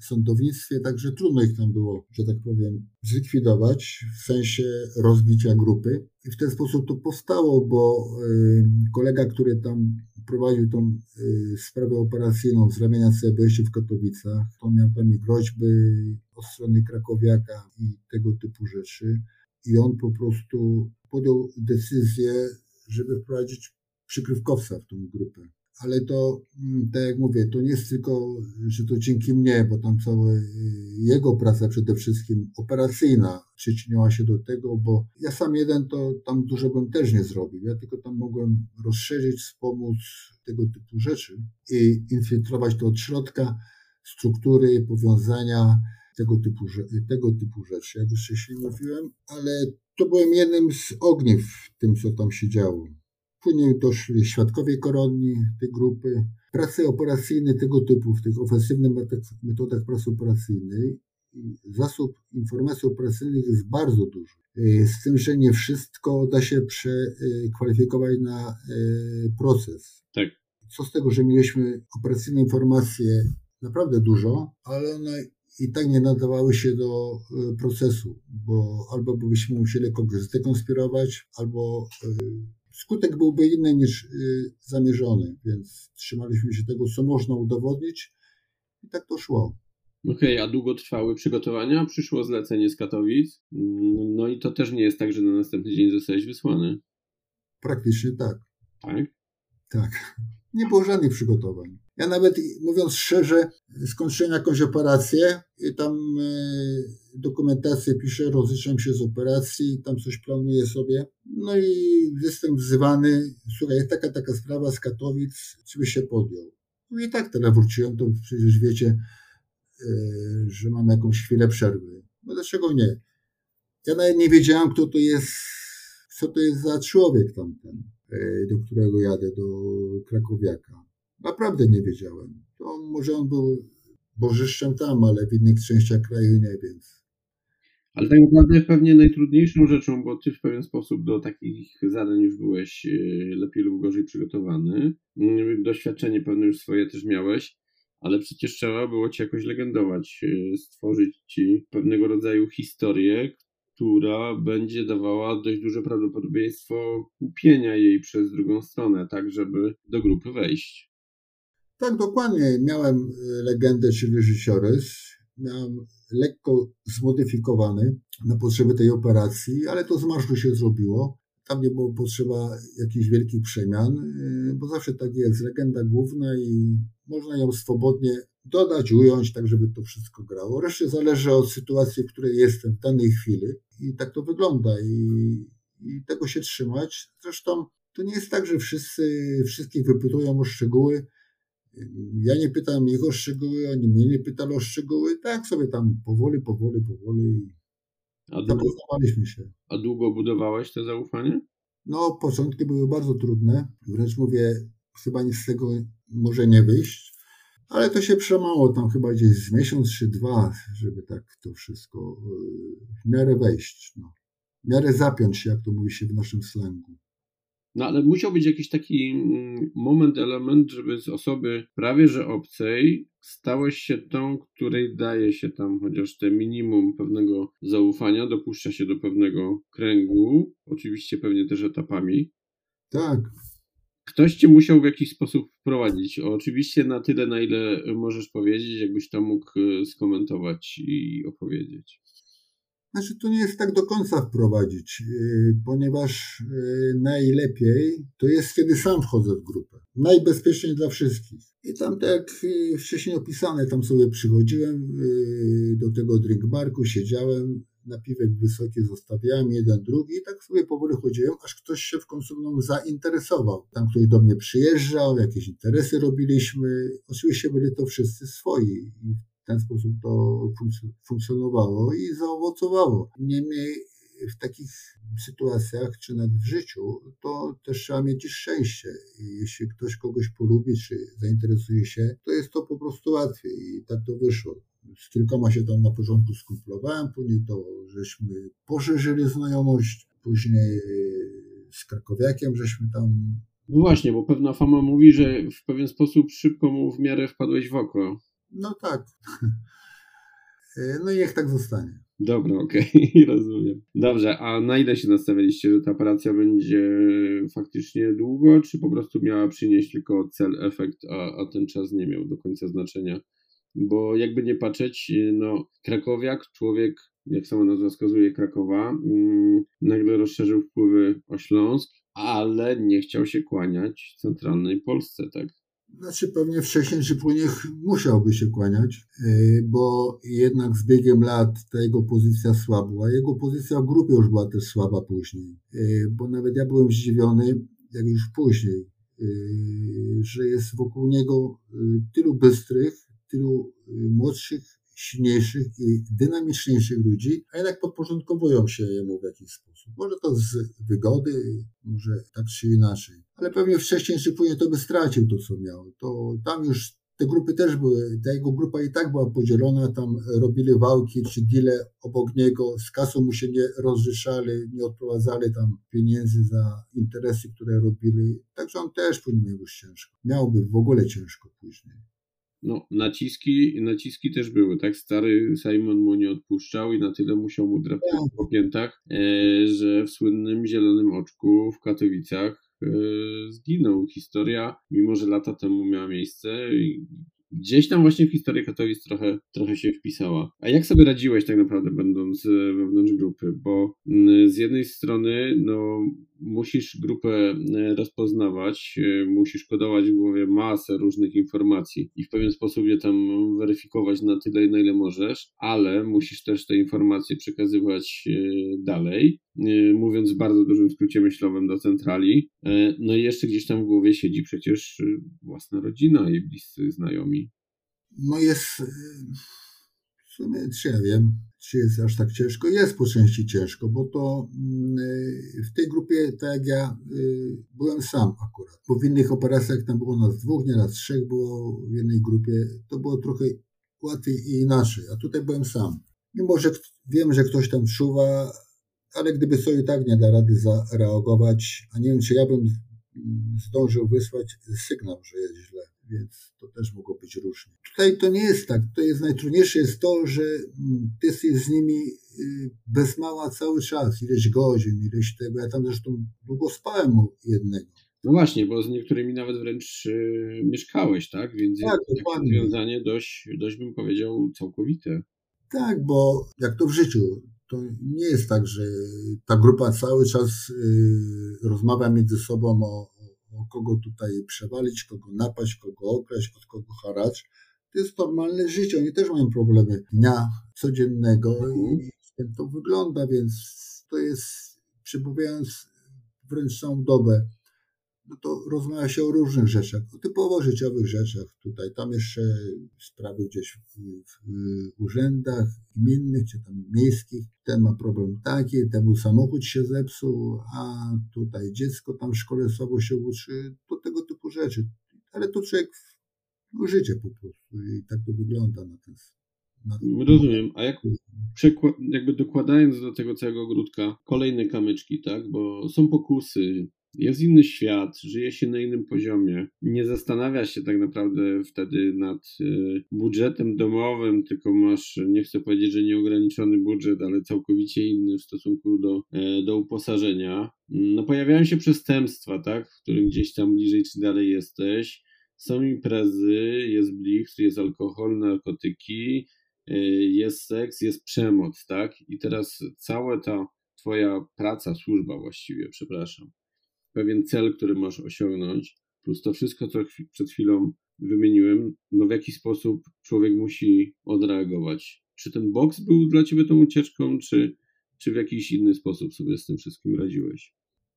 w sądownictwie, także trudno ich tam było, że tak powiem, zlikwidować w sensie rozbicia grupy. I w ten sposób to powstało, bo y, kolega, który tam prowadził tą y, sprawę operacyjną z ramienia CBS w Katowicach. On miał tam groźby od strony Krakowiaka i tego typu rzeczy. I on po prostu podjął decyzję, żeby wprowadzić przykrywkowca w tą grupę ale to, mm, tak jak mówię, to nie jest tylko, że to dzięki mnie, bo tam cała y, jego praca przede wszystkim operacyjna przyczyniła się do tego, bo ja sam jeden to tam dużo bym też nie zrobił. Ja tylko tam mogłem rozszerzyć, wspomóc tego typu rzeczy i infiltrować to od środka, struktury, powiązania, tego typu, tego typu rzeczy, jak już wcześniej mówiłem, ale to byłem jednym z ogniw w tym, co tam się działo. Później doszli świadkowie koronni tej grupy. Prace operacyjne tego typu, w tych ofensywnych metodach pracy operacyjnej, zasób informacji operacyjnych jest bardzo duży. E, z tym, że nie wszystko da się przekwalifikować na e, proces. Tak. Co z tego, że mieliśmy operacyjne informacje naprawdę dużo, ale one i tak nie nadawały się do e, procesu, bo albo byśmy musieli kogoś zdekonspirować, albo skutek byłby inny niż y, zamierzony, więc trzymaliśmy się tego, co można udowodnić i tak to szło. Okej, okay, a długo trwały przygotowania? Przyszło zlecenie z Katowic, mm, no i to też nie jest tak, że na następny dzień zostałeś wysłany. Praktycznie tak. Tak? Tak. Nie było żadnych przygotowań. Ja nawet, mówiąc szczerze, skończyłem jakąś operację i tam e, dokumentację piszę, rozliczam się z operacji, tam coś planuję sobie. No i jestem wzywany, słuchaj, jest taka, taka sprawa z Katowic, czy by się podjął. No i tak teraz wróciłem, to przecież wiecie, e, że mam jakąś chwilę przerwy. No dlaczego nie? Ja nawet nie wiedziałem, kto to jest, co to jest za człowiek tamten, e, do którego jadę, do Krakowiaka. Naprawdę nie wiedziałem. To może on był bożyszczem tam, ale w innych częściach kraju nie, więc. Ale tak naprawdę pewnie najtrudniejszą rzeczą, bo ty w pewien sposób do takich zadań już byłeś e, lepiej lub gorzej przygotowany. Mm, doświadczenie pewne już swoje też miałeś, ale przecież trzeba było ci jakoś legendować, e, stworzyć ci pewnego rodzaju historię, która będzie dawała dość duże prawdopodobieństwo kupienia jej przez drugą stronę, tak żeby do grupy wejść. Tak, dokładnie. Miałem e, legendę, czyli życiorys. Miałem lekko zmodyfikowany na potrzeby tej operacji, ale to z marszu się zrobiło. tam nie było potrzeba jakichś wielkich przemian, y, bo zawsze tak jest, legenda główna i można ją swobodnie dodać, ująć, tak żeby to wszystko grało. Reszcie zależy od sytuacji, w której jestem w danej chwili i tak to wygląda i, i tego się trzymać. Zresztą to nie jest tak, że wszyscy wszystkich wypytują o szczegóły. Ja nie pytam ich o szczegóły, oni mnie nie pytali o szczegóły. Tak sobie tam powoli, powoli, powoli a zapoznawaliśmy się. A długo budowałeś to zaufanie? No, początki były bardzo trudne. Wręcz mówię, chyba nic z tego może nie wyjść. Ale to się przemało tam chyba gdzieś z miesiąc czy dwa, żeby tak to wszystko w miarę wejść. No. W miarę zapiąć się, jak to mówi się w naszym slangu. No ale musiał być jakiś taki mm, moment, element, żeby z osoby prawie że obcej stałeś się tą, której daje się tam chociaż te minimum pewnego zaufania, dopuszcza się do pewnego kręgu, oczywiście pewnie też etapami. Tak. Ktoś cię musiał w jakiś sposób wprowadzić. Oczywiście na tyle, na ile możesz powiedzieć, jakbyś to mógł e, skomentować i opowiedzieć. Znaczy, to nie jest tak do końca wprowadzić, y, ponieważ y, najlepiej to jest, kiedy sam wchodzę w grupę. Najbezpieczniej dla wszystkich. I tam, tak jak y, wcześniej opisane, tam sobie przychodziłem do tego drinkbarku, siedziałem, napiwek wysoki zostawiałem, jeden, drugi i tak sobie powoli chodziłem, aż ktoś się w końcu mną zainteresował. Tam ktoś do mnie przyjeżdżał, jakieś interesy robiliśmy. Oczywiście byli to wszyscy swoi. Ten sposób to funkcjonowało i zaowocowało. Niemniej w takich sytuacjach, czy nawet w życiu, to też trzeba mieć szczęście. Jeśli ktoś kogoś polubi, czy zainteresuje się, to jest to po prostu łatwiej i tak to wyszło. Z kilkoma się tam na porządku skumplowałem, później to żeśmy poszerzyli znajomość, później z Krakowiakiem żeśmy tam no właśnie, bo pewna fama mówi, że w pewien sposób szybko mu w miarę wpadłeś w oko. No tak. *laughs* No i niech tak zostanie. Dobra, *laughs* okej, okay. rozumiem. Dobrze, a na ile się nastawialiście, że ta operacja będzie faktycznie długo, czy po prostu miała przynieść tylko cel, efekt, a, a ten czas nie miał do końca znaczenia? Bo jakby nie patrzeć, no Krakowiak, człowiek, jak sama nazwa wskazuje, Krakowa, mm, nagle rozszerzył wpływy o Śląsk, ale nie chciał się kłaniać centralnej Polsce, tak? Znaczy pewnie wcześniej czy później musiałby się kłaniać, y, bo jednak z biegiem lat ta jego pozycja słabła. Jego pozycja w grupie już była też słaba później, y, bo nawet ja byłem zdziwiony, jak już później, y, że jest wokół niego tylu bystrych, tylu młodszych silniejszych i dynamiczniejszych ludzi, a jednak podporządkowują się jemu w jakiś sposób. Może to z wygody, może tak czy inaczej. Ale pewnie wcześniej czy później to by stracił to, co miał. To tam już te grupy też były, ta jego grupa i tak była podzielona, tam robili wałki czy deale obok niego, z kasą mu się nie rozrzeszali, nie odprowadzali tam pieniędzy za interesy, które robili. Także on też później miał już ciężko. Miałby w ogóle ciężko później. No, naciski, naciski też były, tak? Stary Simon mu nie odpuszczał i na tyle musiał mu drapać tak. po piętach, e, że w słynnym Zielonym Oczku w Katowicach e, zginął. Historia, mimo że lata temu miała miejsce, gdzieś tam właśnie w historii Katowic trochę, trochę się wpisała. A jak sobie radziłeś tak naprawdę będąc wewnątrz grupy? Bo mm, z jednej strony no, musisz grupę e, rozpoznawać, e, musisz kodować w głowie masę różnych informacji i w pewien sposób je tam weryfikować na tyle, na ile możesz, ale musisz też te informacje przekazywać e, dalej, mówiąc w bardzo dużym skrócie myślowym do centrali. No i jeszcze gdzieś tam w głowie siedzi przecież własna rodzina i bliscy znajomi. No jest w sumie, czy ja wiem, czy jest aż tak ciężko? Jest po części ciężko, bo to mm, y, w tej grupie, tak jak ja, y, byłem sam akurat. Bo w innych operacjach tam było nas dwóch, nieraz trzech było w jednej grupie. To było trochę łatwiej i inaczej, a tutaj byłem sam. Mimo, że wiem, że ktoś tam czuwa, ale gdyby sobie tak nie da rady zareagować, a nie wiem, czy ja bym zdążył wysłać sygnał, że jest źle więc to też mogło być różnie. Tutaj to nie jest tak. To jest najtrudniejsze jest to, że mm, ty jesteś z nimi y, bez mała cały czas, ileś godzin, ileś tego. Ja tam zresztą długo spałem u jednego. No właśnie, bo z niektórymi nawet wręcz y, mieszkałeś, tak? Więc tak, jest związanie dość, dość bym powiedział całkowite. Tak, bo jak to w życiu, to nie jest tak, że ta grupa cały czas rozmawia między sobą o, o kogo tutaj przewalić, kogo napaść, kogo okraść, od kogo haracz. To jest normalne życie. Oni też mają problemy dnia codziennego i mhm. to wygląda, więc to jest, przebywając wręcz całą dobę, no to rozmawia się o różnych rzeczach, o typowo życiowych rzeczach. Tutaj, tam jeszcze sprawy gdzieś w, w, urzędach gminnych czy tam miejskich. Ten ma problem taki, temu samochód się zepsuł, a tutaj dziecko tam w szkole słabo się uczy, to tego typu rzeczy. Ale to człowiek no, życie po prostu i tak to wygląda na ten na Rozumiem. A jak jakby dokładając do tego całego ogródka kolejne kamyczki, tak? Bo są pokusy, jest inny świat, żyje się na innym poziomie. Nie zastanawia się tak naprawdę wtedy nad e, budżetem domowym, tylko masz, nie chcę powiedzieć, że nieograniczony budżet, ale całkowicie inny w stosunku do, e, do uposażenia. No pojawiają się przestępstwa, tak, w którym gdzieś tam bliżej czy dalej jesteś. Są imprezy, jest blich, jest alkohol, narkotyki, e, jest seks, jest przemoc, tak? I teraz cała ta twoja praca, służba właściwie, przepraszam, pewien cel, który masz osiągnąć, plus to wszystko, co przed chwilą wymieniłem, no w jaki sposób człowiek musi odreagować. Czy ten boks był dla ciebie tą ucieczką, czy, czy w jakiś inny sposób sobie z tym wszystkim radziłeś?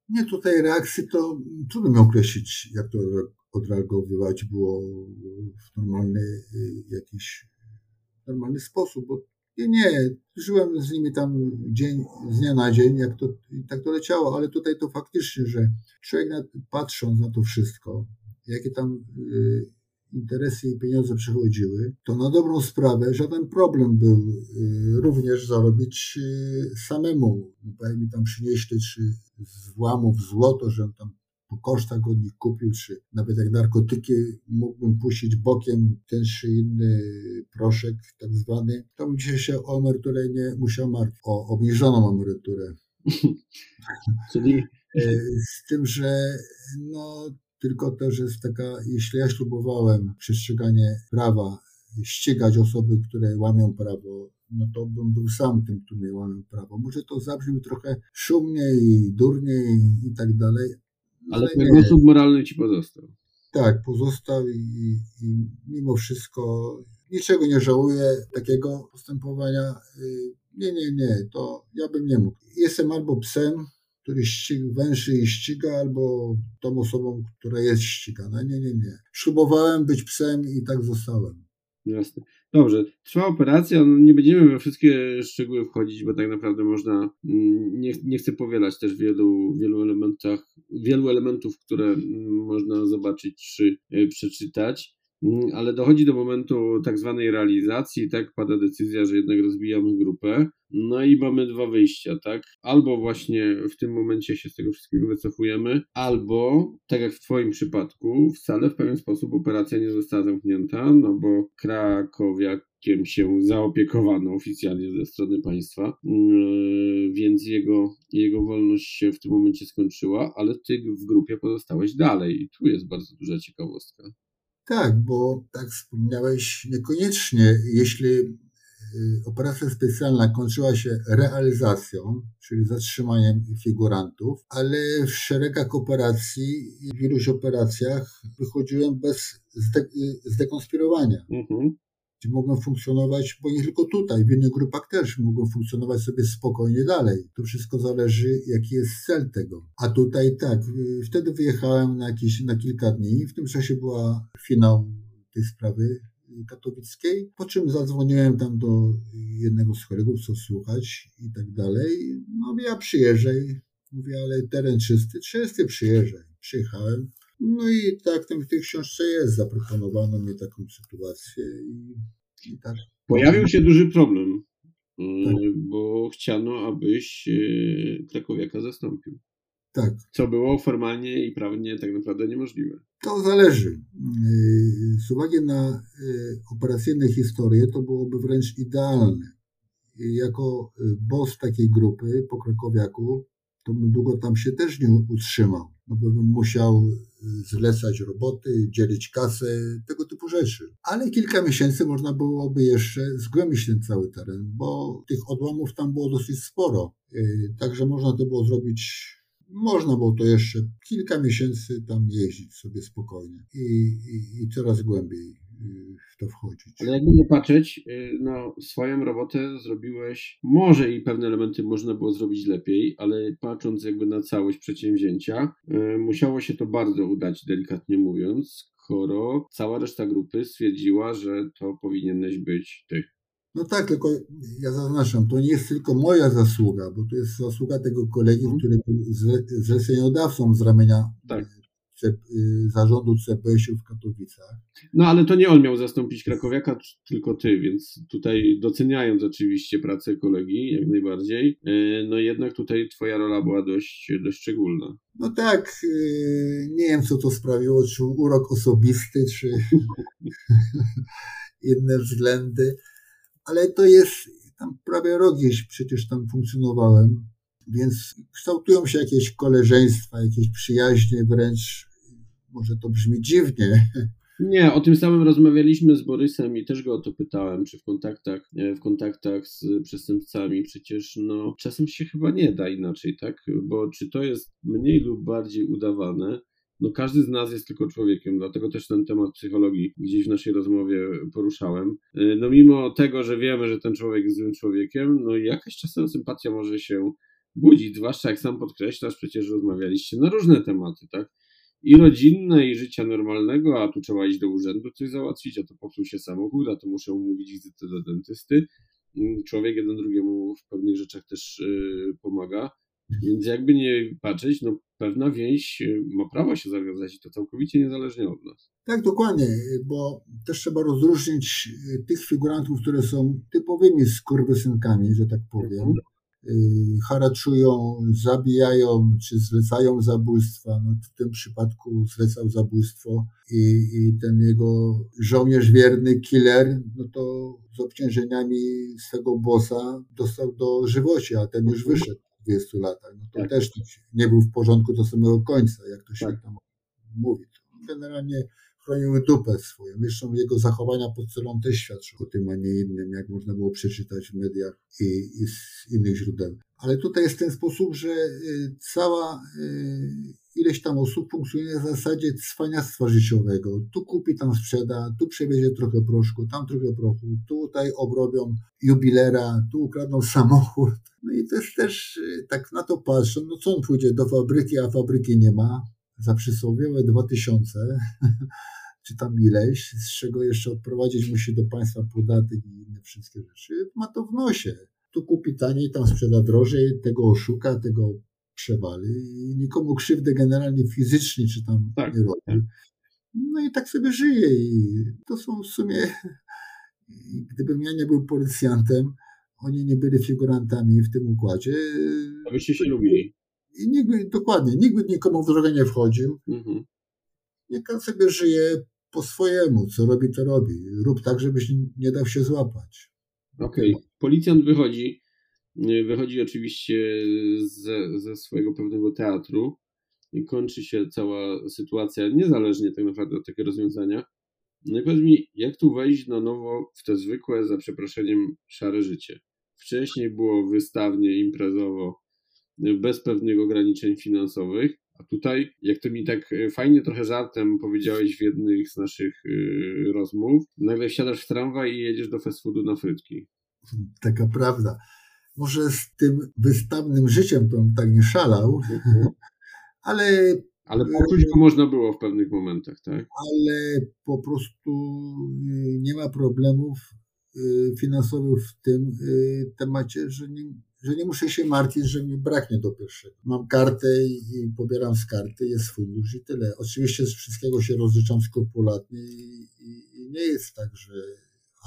Nie, tutaj reakcji to trudno mi określić, jak to odreagowywać było w normalny y, jakiś normalny sposób, bo nie, nie, żyłem z nimi tam dzień, z dnia na dzień, jak to, tak to leciało, ale tutaj to faktycznie, że człowiek na, patrząc na to wszystko, jakie tam y, interesy i pieniądze przychodziły, to na dobrą sprawę żaden problem był y, również zarobić y, samemu. No, mi tam przynieśli czy z włamów złoto, że tam po kosztach od nich kupił, czy nawet jak narkotyki mógłbym puścić bokiem ten czy inny proszek tak zwany, to bym dzisiaj się o emeryturę nie musiał martwić, o obniżoną emeryturę. *laughs* Czyli... E, z tym, że no, tylko też jest taka, jeśli ja ślubowałem przestrzeganie prawa, ścigać osoby, które łamią prawo, no to bym był sam tym, który łamią prawo. Może to zabrzmi trochę szumniej durniej i tak dalej, ale ten głosów moralny ci pozostał. Tak, pozostał i, i, mimo wszystko niczego nie żałuję takiego postępowania. Y, nie, nie, nie, to ja bym nie mógł. Jestem albo psem, który ściga, węszy i ściga, albo tą osobą, która jest ścigana. Nie, nie, nie. Ślubowałem być psem i tak zostałem. Jasne. Dobrze, trwa operacja, no nie będziemy we wszystkie szczegóły wchodzić, bo tak naprawdę można, mm, nie, nie chcę powielać też wielu, wielu elementach, wielu elementów, które mm, można zobaczyć czy e, przeczytać. Mm, ale dochodzi do momentu tak zwanej realizacji, tak, pada decyzja, że jednak rozbijamy grupę, no i mamy dwa wyjścia, tak, albo właśnie w tym momencie się z tego wszystkiego wycofujemy, albo, tak jak w twoim przypadku, wcale w pewien sposób operacja nie została zamknięta, no bo Krakowiakiem się zaopiekowano oficjalnie ze strony państwa, yy, więc jego, jego wolność się w tym momencie skończyła, ale ty w grupie pozostałeś dalej i tu jest bardzo duża ciekawostka. Tak, bo tak wspomniałeś, niekoniecznie, jeśli y, operacja specjalna kończyła się realizacją, czyli zatrzymaniem figurantów, ale w szeregach operacji, w iluś operacjach wychodziłem bez zde zdekonspirowania. Mhm mogą funkcjonować, bo nie tylko tutaj, w innych grupach też mogą funkcjonować sobie spokojnie dalej. To wszystko zależy, jaki jest cel tego. A tutaj tak, wtedy wyjechałem na, jakieś, na kilka dni, w tym czasie była finał tej sprawy katowickiej, po czym zadzwoniłem tam do jednego z kolegów, co słuchać i tak dalej. No ja przyjeżdżaj, mówię, ale teren czysty, czysty przyjeżdżaj. Przyjechałem, no i tak w tej książce jest, zaproponowano mi taką sytuację i, i tak. Pojawił się duży problem, y, tak. bo chciano, abyś Krakowiaka zastąpił. Tak. Co było formalnie i prawnie tak naprawdę niemożliwe. To zależy. Y, z uwagi na operacyjne historie to byłoby wręcz idealne. Jako boss takiej grupy po Krakowiaku to bym długo tam się też nie utrzymał, no bo bym musiał y, zlecać roboty, dzielić kasę, tego typu rzeczy. Ale kilka miesięcy można byłoby jeszcze zgłębić ten cały teren, bo tych odłamów tam było dosyć sporo. Y, także można to było zrobić można było to jeszcze kilka miesięcy tam jeździć sobie spokojnie i, i, i coraz głębiej w to wchodzić. Ale jakby nie patrzeć, y, no swoją robotę zrobiłeś, może i pewne elementy można było zrobić lepiej, ale patrząc jakby na całość przedsięwzięcia, y, musiało się to bardzo udać, delikatnie mówiąc, skoro cała reszta grupy stwierdziła, że to powinieneś być ty. No tak, tylko ja zaznaczam, to nie jest tylko moja zasługa, bo to jest zasługa tego kolegi, hmm. który był zleceniodawcą z ramienia tak. Y, zarządu CPS-u w Katowicach. No ale to nie on miał zastąpić Krakowiaka, tylko ty, więc tutaj doceniając oczywiście pracę kolegi, jak najbardziej, y, no jednak tutaj twoja rola była dość, dość szczególna. No tak, y, nie wiem co to sprawiło, czy urok osobisty, czy *laughs* inne względy, ale to jest, tam prawie rok przecież tam funkcjonowałem, więc kształtują się jakieś koleżeństwa, jakieś przyjaźnie wręcz może to brzmi dziwnie. Nie, o tym samym rozmawialiśmy z Borysem i też go o to pytałem, czy w kontaktach, w kontaktach z przestępcami przecież no czasem się chyba nie da inaczej, tak? Bo czy to jest mniej lub bardziej udawane, no każdy z nas jest tylko człowiekiem, dlatego też ten temat psychologii gdzieś w naszej rozmowie poruszałem. No mimo tego, że wiemy, że ten człowiek jest złym człowiekiem, no jakaś czasem sympatia może się budzić, zwłaszcza jak sam podkreślasz, przecież rozmawialiście na różne tematy, tak? I rodzinne, i życia normalnego, a tu trzeba iść do urzędu coś załatwić, a to popsuł się samochód, a to muszę umówić wizytę do dentysty. Mm, człowiek jeden drugiemu w pewnych rzeczach też yy, pomaga. Więc jakby nie patrzeć, no pewna więź y, ma prawo się zawiązać i to całkowicie niezależnie od nas. Tak, dokładnie, bo też trzeba rozróżnić y, tych figurantów, które są typowymi skurwysynkami, że tak powiem, mhm. Y, haraczują, zabijają czy zlecają zabójstwa. No, w tym przypadku zlecał zabójstwo i, i ten jego żołnierz wierny, killer, no to z obciążeniami swego bossa dostał do żywoci, a ten już wyszedł w 20 latach. No to tak. też nie był w porządku do samego końca, jak to się tak. tam mówi. Generalnie chroniły dupę swoją. Zresztą jego zachowania pod celą też świadczą o tym, a nie innym, jak można było przeczytać w mediach i, i z innych źródeł. Ale tutaj jest ten sposób, że y, cała y, ileś tam osób funkcjonuje w zasadzie cwaniactwa życiowego. Tu kupi, tam sprzeda, tu przewiezie trochę proszku, tam trochę prochu, tutaj obrobią jubilera, tu ukradną *laughs* samochód. No i to jest też, y, tak na to patrzą, no co on pójdzie do fabryki, a fabryki nie ma, za przysłowiowe 2000, *laughs* czy tam ileś, z czego jeszcze odprowadzić musi do państwa podatek i inne wszystkie rzeczy, ma to w nosie. Tu kupi taniej, tam sprzeda drożej, tego oszuka, tego przewali i nikomu krzywdy generalnie fizycznie czy tam tak, nie robi. Tak. No i tak sobie żyje i to są w sumie, gdybym ja nie był policjantem, oni nie byli figurantami w tym układzie. A byście się lubili. I nikt by, dokładnie, nikt by nikomu w drogę nie wchodził. Mhm. Niech sobie żyje po swojemu, co robi, to robi. Rób tak, żebyś nie dał się złapać. Okej, okay. policjant wychodzi, wychodzi oczywiście ze, ze swojego pewnego teatru i kończy się cała sytuacja, niezależnie tak naprawdę od takiego rozwiązania. No i powiedz mi, jak tu wejść na nowo w to zwykłe, za przeproszeniem, szare życie? Wcześniej było wystawnie, imprezowo, bez pewnych ograniczeń finansowych. A tutaj, jak to mi tak e, fajnie trochę żartem powiedziałeś w jednych z naszych e, rozmów, nagle wsiadasz w tramwaj i jedziesz do fast foodu na frytki. Taka prawda. Może z tym wystawnym życiem to tak nie szalał, mhm. *laughs* ale ale poczuć go można było w pewnych momentach, tak? Ale po prostu nie ma problemów finansowych w tym temacie, że nie, że nie muszę się martwić, że mi braknie do pierwszego. Mam kartę i, pobieram z karty, jest fundusz i tyle. Oczywiście z wszystkiego się rozliczam skrupulatnie i, i, i nie jest tak, że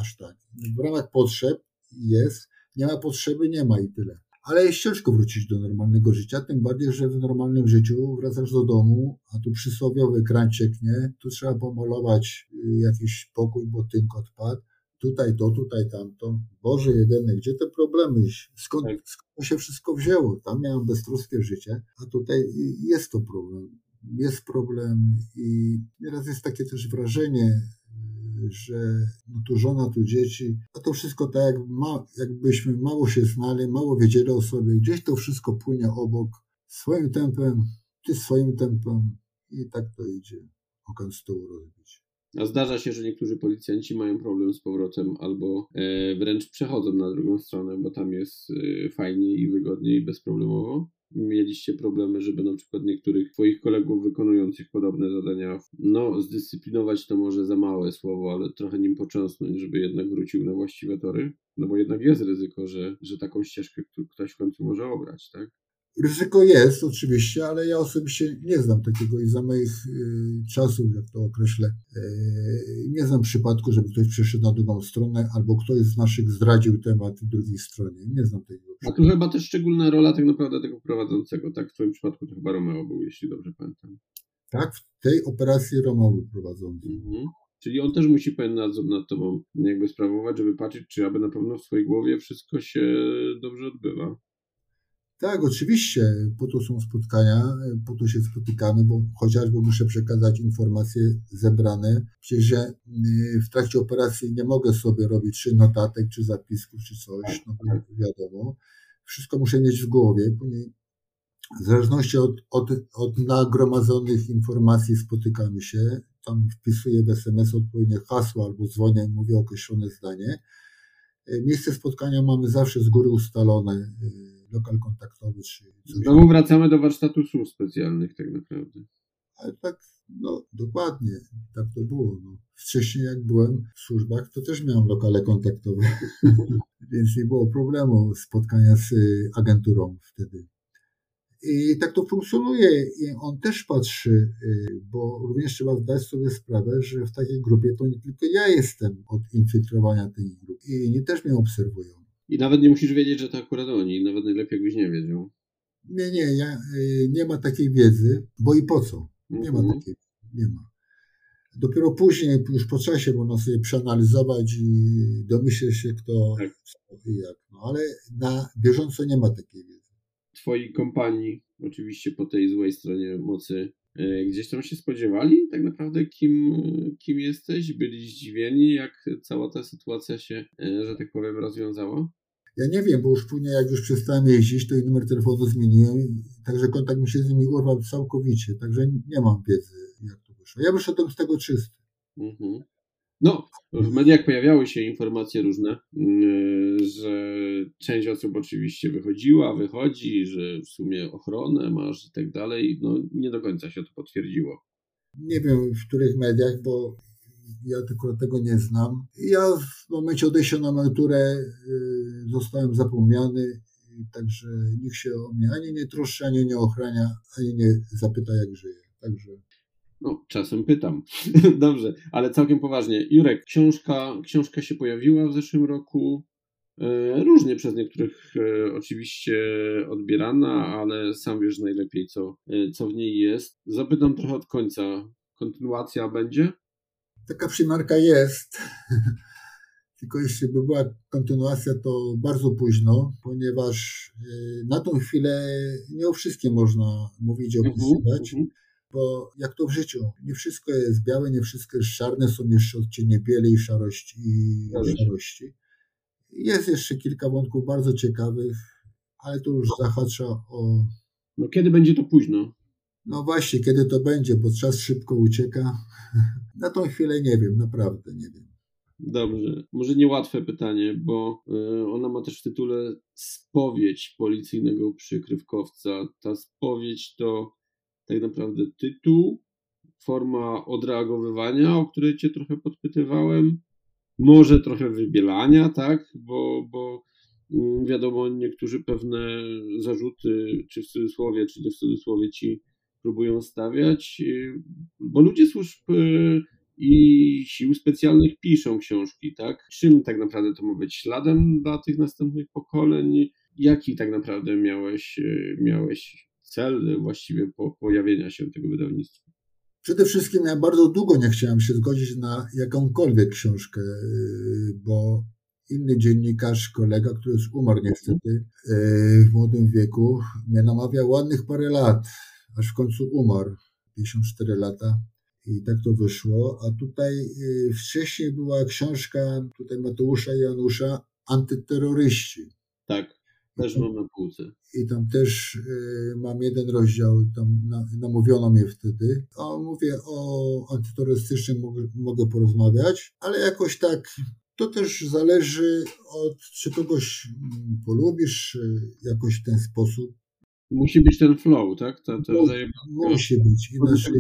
aż tak. W ramach potrzeb jest, nie ma potrzeby, nie ma i tyle. Ale jest ciężko wrócić do normalnego życia, tym bardziej, że w normalnym życiu wracasz do domu, a tu przysłowiowy kran cieknie, tu trzeba pomalować y, jakiś pokój, bo tynk odpadł, tutaj to, tutaj tamto. Boże jedyny, gdzie te problemy? Skąd, tak. skąd się wszystko wzięło? Tam miałem beztroskie życie, a tutaj jest to problem. Jest problem i nieraz jest takie też wrażenie, że no tu żona, tu dzieci, a to wszystko tak jak ma, jakbyśmy mało się znali, mało wiedzieli o sobie, gdzieś to wszystko płynie obok, swoim tempem, ty swoim tempem i tak to idzie, okan stół rozbić. A zdarza się, że niektórzy policjanci mają problem z powrotem albo e, wręcz przechodzą na drugą stronę, bo tam jest e, fajniej i wygodniej bezproblemowo? Mieliście problemy, żeby na przykład niektórych Twoich kolegów wykonujących podobne zadania, no zdyscyplinować to może za małe słowo, ale trochę nim począsnąć, żeby jednak wrócił na właściwe tory? No bo jednak jest ryzyko, że, że taką ścieżkę ktoś w końcu może obrać, tak? Ryzyko jest oczywiście, ale ja osobiście nie znam takiego i za moich y, czasów, jak to określę, y, nie znam przypadku, żeby ktoś przeszedł na drugą stronę albo ktoś z naszych zdradził temat drugiej stronie. Nie znam tego. A tu chyba też szczególna rola tak naprawdę tego prowadzącego, tak? W Twoim przypadku to chyba Romeo był, jeśli dobrze pamiętam. Tak, w tej operacji Romeo był prowadzący. Mhm. Czyli on też musi pewien nadzór nad tobą jakby sprawować, żeby patrzeć, czy aby na pewno w swojej głowie wszystko się dobrze odbywa. Tak, oczywiście, po to są spotkania, po to się spotykamy, bo chociażby muszę przekazać informacje zebrane. Przecież ja y, w trakcie operacji nie mogę sobie robić czy notatek, czy zapisków, czy coś, no to wiadomo. Wszystko muszę mieć w głowie, w zależności od, od, od nagromadzonych informacji spotykamy się. Tam wpisuję w SMS odpowiednie hasło albo dzwonię, mówię określone zdanie. Y, miejsce spotkania mamy zawsze z góry ustalone y, lokal kontaktowy czy coś. Znowu wracamy do warsztatu służb specjalnych tak naprawdę. Ale tak, no dokładnie, tak to było. No. Wcześniej jak byłem w służbach, to też miałem lokale kontaktowe, *laughs* więc nie było problemu spotkania z y, agenturą wtedy. I tak to funkcjonuje i on też patrzy, y, bo również trzeba zdać sobie sprawę, że w takiej grupie to nie tylko ja jestem od infiltrowania tej grupy i inni też mnie obserwują. I nawet nie musisz wiedzieć, że to akurat oni, nawet najlepiej jakbyś nie wiedział. Nie, nie, ja, y, nie ma takiej wiedzy, bo i po co? Nie ma mhm. takiej, nie ma. Dopiero później, już po czasie można sobie przeanalizować i domyśleć się, kto tak. i jak. No, ale na bieżąco nie ma takiej wiedzy. Twoi kompanii, oczywiście po tej złej stronie mocy, gdzieś tam się spodziewali tak naprawdę, kim, kim jesteś? Byli zdziwieni, jak cała ta sytuacja się, y, że tak powiem, rozwiązała? Ja nie wiem, bo już później jak już przestałem jeździć, to i numer telefonu zmieniłem, także kontakt mi się z nimi urwał całkowicie, także nie mam wiedzy, jak to wyszło. Ja wyszedłem z tego czysty. Mhm. No, w mediach pojawiały się informacje różne, mm, że część osób oczywiście wychodziła, wychodzi, że w sumie ochronę masz i tak dalej. No, nie do końca się to potwierdziło. Nie wiem w których mediach, bo ja tylko tego nie znam. Ja w momencie odejścia na emeryturę y, zostałem zapomniany, także nikt się o mnie ani nie troszczy, ani nie ochrania, ani nie zapyta, jak żyję. Także no, czasem pytam. *laughs* Dobrze, ale całkiem poważnie. Jurek, książka, książka się pojawiła w zeszłym roku. E, różnie przez niektórych e, oczywiście odbierana, ale sam wiesz najlepiej, co, e, co w niej jest. Zapytam trochę od końca. Kontynuacja będzie? Taka przymarka jest. *laughs* Tylko jeśli by była kontynuacja, to bardzo późno, ponieważ na tą chwilę nie o wszystkim można mówić i mhm, opisywać. Uh -huh, uh -huh bo jak to w życiu, nie wszystko jest białe, nie wszystko jest czarne, są jeszcze odcienie bieli i szarości. I szarości. Jest jeszcze kilka wątków bardzo ciekawych, ale to już zahacza o... No kiedy będzie to późno? No właśnie, kiedy to będzie, bo czas szybko ucieka. *laughs* Na tą chwilę nie wiem, naprawdę nie wiem. Dobrze, może niełatwe pytanie, bo y, ona ma też w tytule spowiedź policyjnego przykrywkowca. Ta spowiedź to tak naprawdę tytuł, forma odreagowywania, o której cię trochę podpytywałem, może trochę wybielania, tak, bo, bo mm, wiadomo, niektórzy pewne zarzuty, czy w cudzysłowie, czy nie w cudzysłowie ci próbują stawiać, y, bo ludzie służb y, i sił specjalnych piszą książki, tak? Czym tak naprawdę to ma być śladem dla tych następnych pokoleń? Jaki tak naprawdę miałeś, y, miałeś cel właściwie po, pojawienia się tego wydawnictwa? Przede wszystkim ja bardzo długo nie chciałem się zgodzić na jakąkolwiek książkę, y, bo inny dziennikarz, kolega, który już umarł niestety y, w młodym wieku, mnie namawiał ładnych parę lat, aż w końcu umarł, 54 lata. I tak to wyszło. A tutaj y, wcześniej była książka tutaj Mateusza i Janusza Antyterroryści. Tak, też mam na półce. I tam też y, mam jeden rozdział, tam na, namówiono mnie wtedy. A mówię o antyterrorystycznym mogę, mogę porozmawiać, ale jakoś tak to też zależy od, czy kogoś mm, polubisz jakoś w ten sposób. Musi być ten flow, tak? To, to musi, musi być. Inaczej,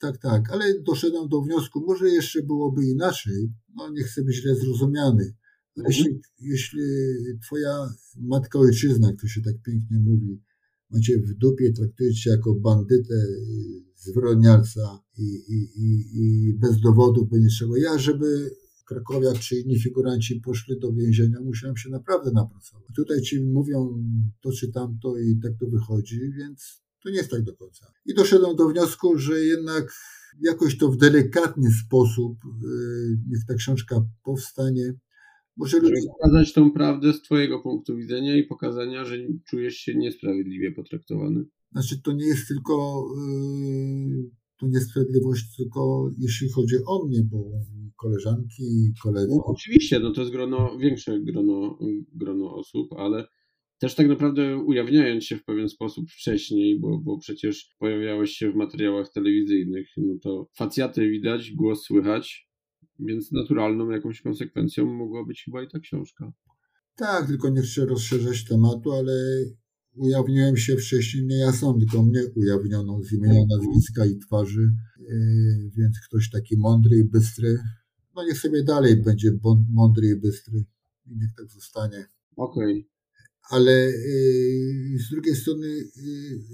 tak, tak, ale doszedłem do wniosku, może jeszcze byłoby inaczej. No nie chcę być źle zrozumiany. Mhm. Jeśli, jeśli twoja matka ojczyzna, jak to się tak pięknie mówi, macie w dupie, traktujecie jako bandytę, zwyrodnialca i, i, i, i bez dowodów, bez niczego. Ja, żeby Krakowiak czy inni figuranci poszli do więzienia, musiałem się naprawdę napracować. Tutaj ci mówią to czy tamto i tak to wychodzi, więc to nie jest tak do końca. I doszedłem do wniosku, że jednak jakoś to w delikatny sposób yy, niech ta książka powstanie. Ludzie... pokazać tą prawdę z Twojego punktu widzenia i pokazania, że czujesz się niesprawiedliwie potraktowany. Znaczy, to nie jest tylko yy, to niesprawiedliwość, tylko jeśli chodzi o mnie, bo koleżanki i koledzy. No, oczywiście, no to jest grono, większe grono, grono osób, ale też tak naprawdę ujawniając się w pewien sposób wcześniej, bo, bo przecież pojawiałeś się w materiałach telewizyjnych, no to facjaty widać, głos słychać, więc naturalną jakąś konsekwencją mogła być chyba i ta książka. Tak, tylko nie chcę rozszerzać tematu, ale ujawniłem się wcześniej nie ja sam, tylko mnie ujawniono z imienia, nazwiska i twarzy, yy, więc ktoś taki mądry i bystry, no niech sobie dalej będzie mądry i bystry i niech tak zostanie. Okej. Okay ale y, z drugiej strony y,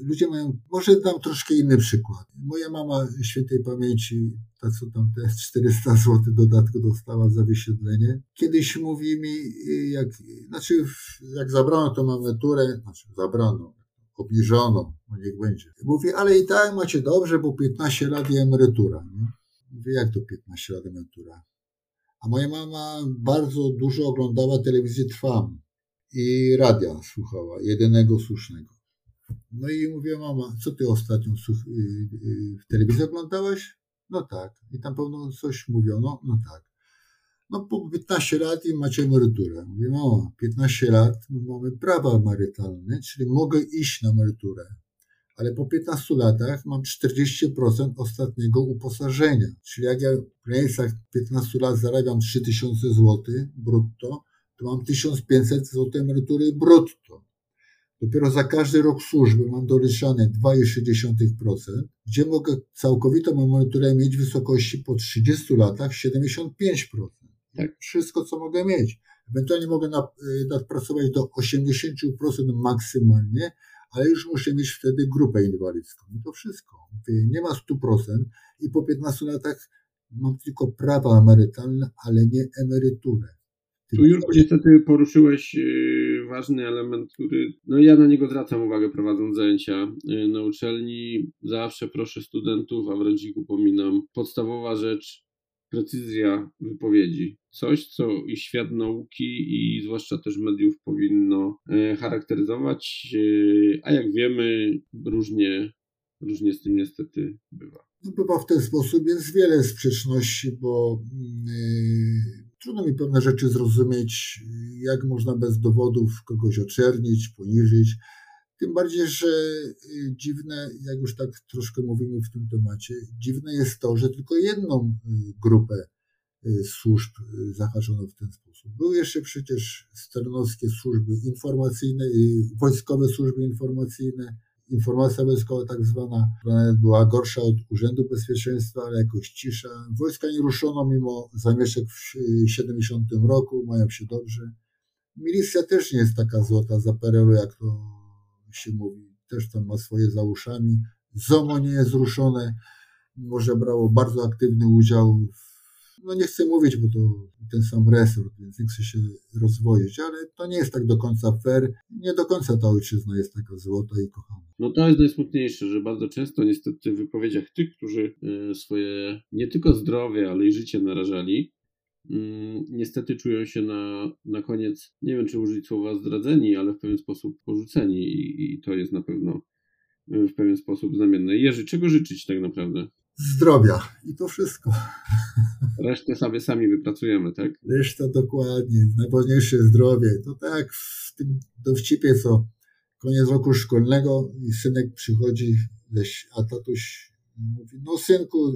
ludzie mają, może dam troszkę inny przykład. Moja mama świętej pamięci, ta co tam te *laughs* 400 zł dodatku dostała za wysiedlenie, kiedyś mówi mi, y, jak, znaczy jak zabrano tą emeryturę, znaczy zabrano, obniżono, no niech będzie. Mówi, ale i tak macie dobrze, bo 15 lat i emerytura. Nie? Mówię, jak to 15 lat emerytura? A moja mama bardzo dużo oglądała telewizję Trwam i radia słuchała, jedynego słusznego. No i mówię, mama, co ty ostatnio y, y, w telewizji oglądałeś? No tak. I tam pewno coś mówiono? No tak. No po 15 lat i macie emeryturę. Mówię, mama, 15 lat mamy prawa emerytalne, czyli mogę iść na emeryturę. Ale po 15 latach mam 40% ostatniego uposażenia. Czyli jak ja w granicach 15 lat zarabiam 3000 zł brutto, to mam 1500 zł emerytury brutto. Dopiero za każdy rok służby mam doliczane 2,6%, gdzie mogę całkowitą emeryturę mieć w wysokości po 30 latach 75%. Tak. Wszystko, co mogę mieć. Ewentualnie mogę y, nadpracować do 80% maksymalnie, ale już muszę mieć wtedy grupę inwalidzką. I to wszystko. Nie ma 100% i po 15 latach mam tylko prawa emerytalne, ale nie emeryturę. Tu już niestety poruszyłeś y, ważny element, który, no ja na niego zwracam uwagę prowadząc zajęcia y, na uczelni. Zawsze proszę studentów, a wręcz ich upominam. Podstawowa rzecz, precyzja wypowiedzi. Coś, co i świat nauki, i zwłaszcza też mediów powinno y, charakteryzować, a jak wiemy, różnie, różnie z tym niestety bywa. Bywa w ten sposób, jest wiele sprzeczności, bo yy trudno mi pewne rzeczy zrozumieć, jak można bez dowodów kogoś oczernić, poniżyć. Tym bardziej, że y, dziwne, jak już tak troszkę mówimy w tym temacie, dziwne jest to, że tylko jedną y, grupę y, służb zahaczono w ten sposób. Były jeszcze przecież sternowskie służby informacyjne, wojskowe służby informacyjne, informacja wojskowa tak zwana, była gorsza od Urzędu Bezpieczeństwa, ale jakoś cisza. Wojska nie ruszono mimo zamieszek w 70 roku, mają się dobrze. Milicja też nie jest taka złota za PRL-u, jak to się mówi. Też tam ma swoje za uszami. ZOMO nie jest ruszone, może brało bardzo aktywny udział w no nie chcę mówić, bo to ten sam resort, więc nie chcę się rozwodzić, ale to nie jest tak do końca fair. Nie do końca ta ojczyzna jest taka złota i kochana. No to jest najsmutniejsze, że bardzo często niestety w wypowiedziach tych, którzy e, swoje nie tylko zdrowie, ale i życie narażali, mm, niestety czują się na, na koniec, nie wiem czy użyć słowa zdradzeni, ale w pewien sposób porzuceni i, i to jest na pewno w pewien sposób znamienne. Jerzy, czego życzyć tak naprawdę? Zdrowia i to wszystko. Resztę sobie sami wypracujemy, tak? Reszta dokładnie. Najważniejsze zdrowie. To tak w tym dowcipie, co koniec roku szkolnego i synek przychodzi, a tatuś mówi, no synku,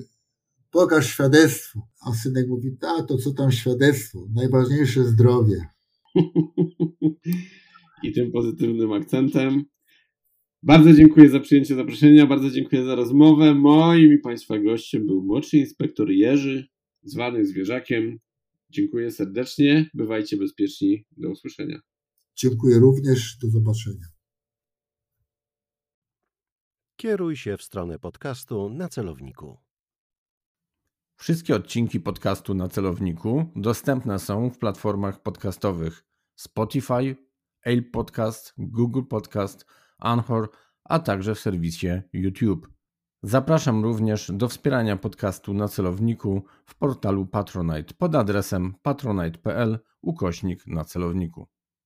pokaż świadectwo. A synek mówi, tato, co tam świadectwo? Najważniejsze zdrowie. *laughs* I tym pozytywnym akcentem bardzo dziękuję za przyjęcie zaproszenia, bardzo dziękuję za rozmowę. Moim i Państwa gościem był młodszy inspektor Jerzy, zwany Zwierzakiem. Dziękuję serdecznie, bywajcie bezpieczni, do usłyszenia. Dziękuję również, do zobaczenia. Kieruj się w stronę podcastu na celowniku. Wszystkie odcinki podcastu na celowniku dostępne są w platformach podcastowych Spotify, Apple Podcast, Google Podcast, Anchor, a także w serwisie YouTube. Zapraszam również do wspierania podcastu na celowniku w portalu Patronite pod adresem patronite.pl ukośnik na celowniku.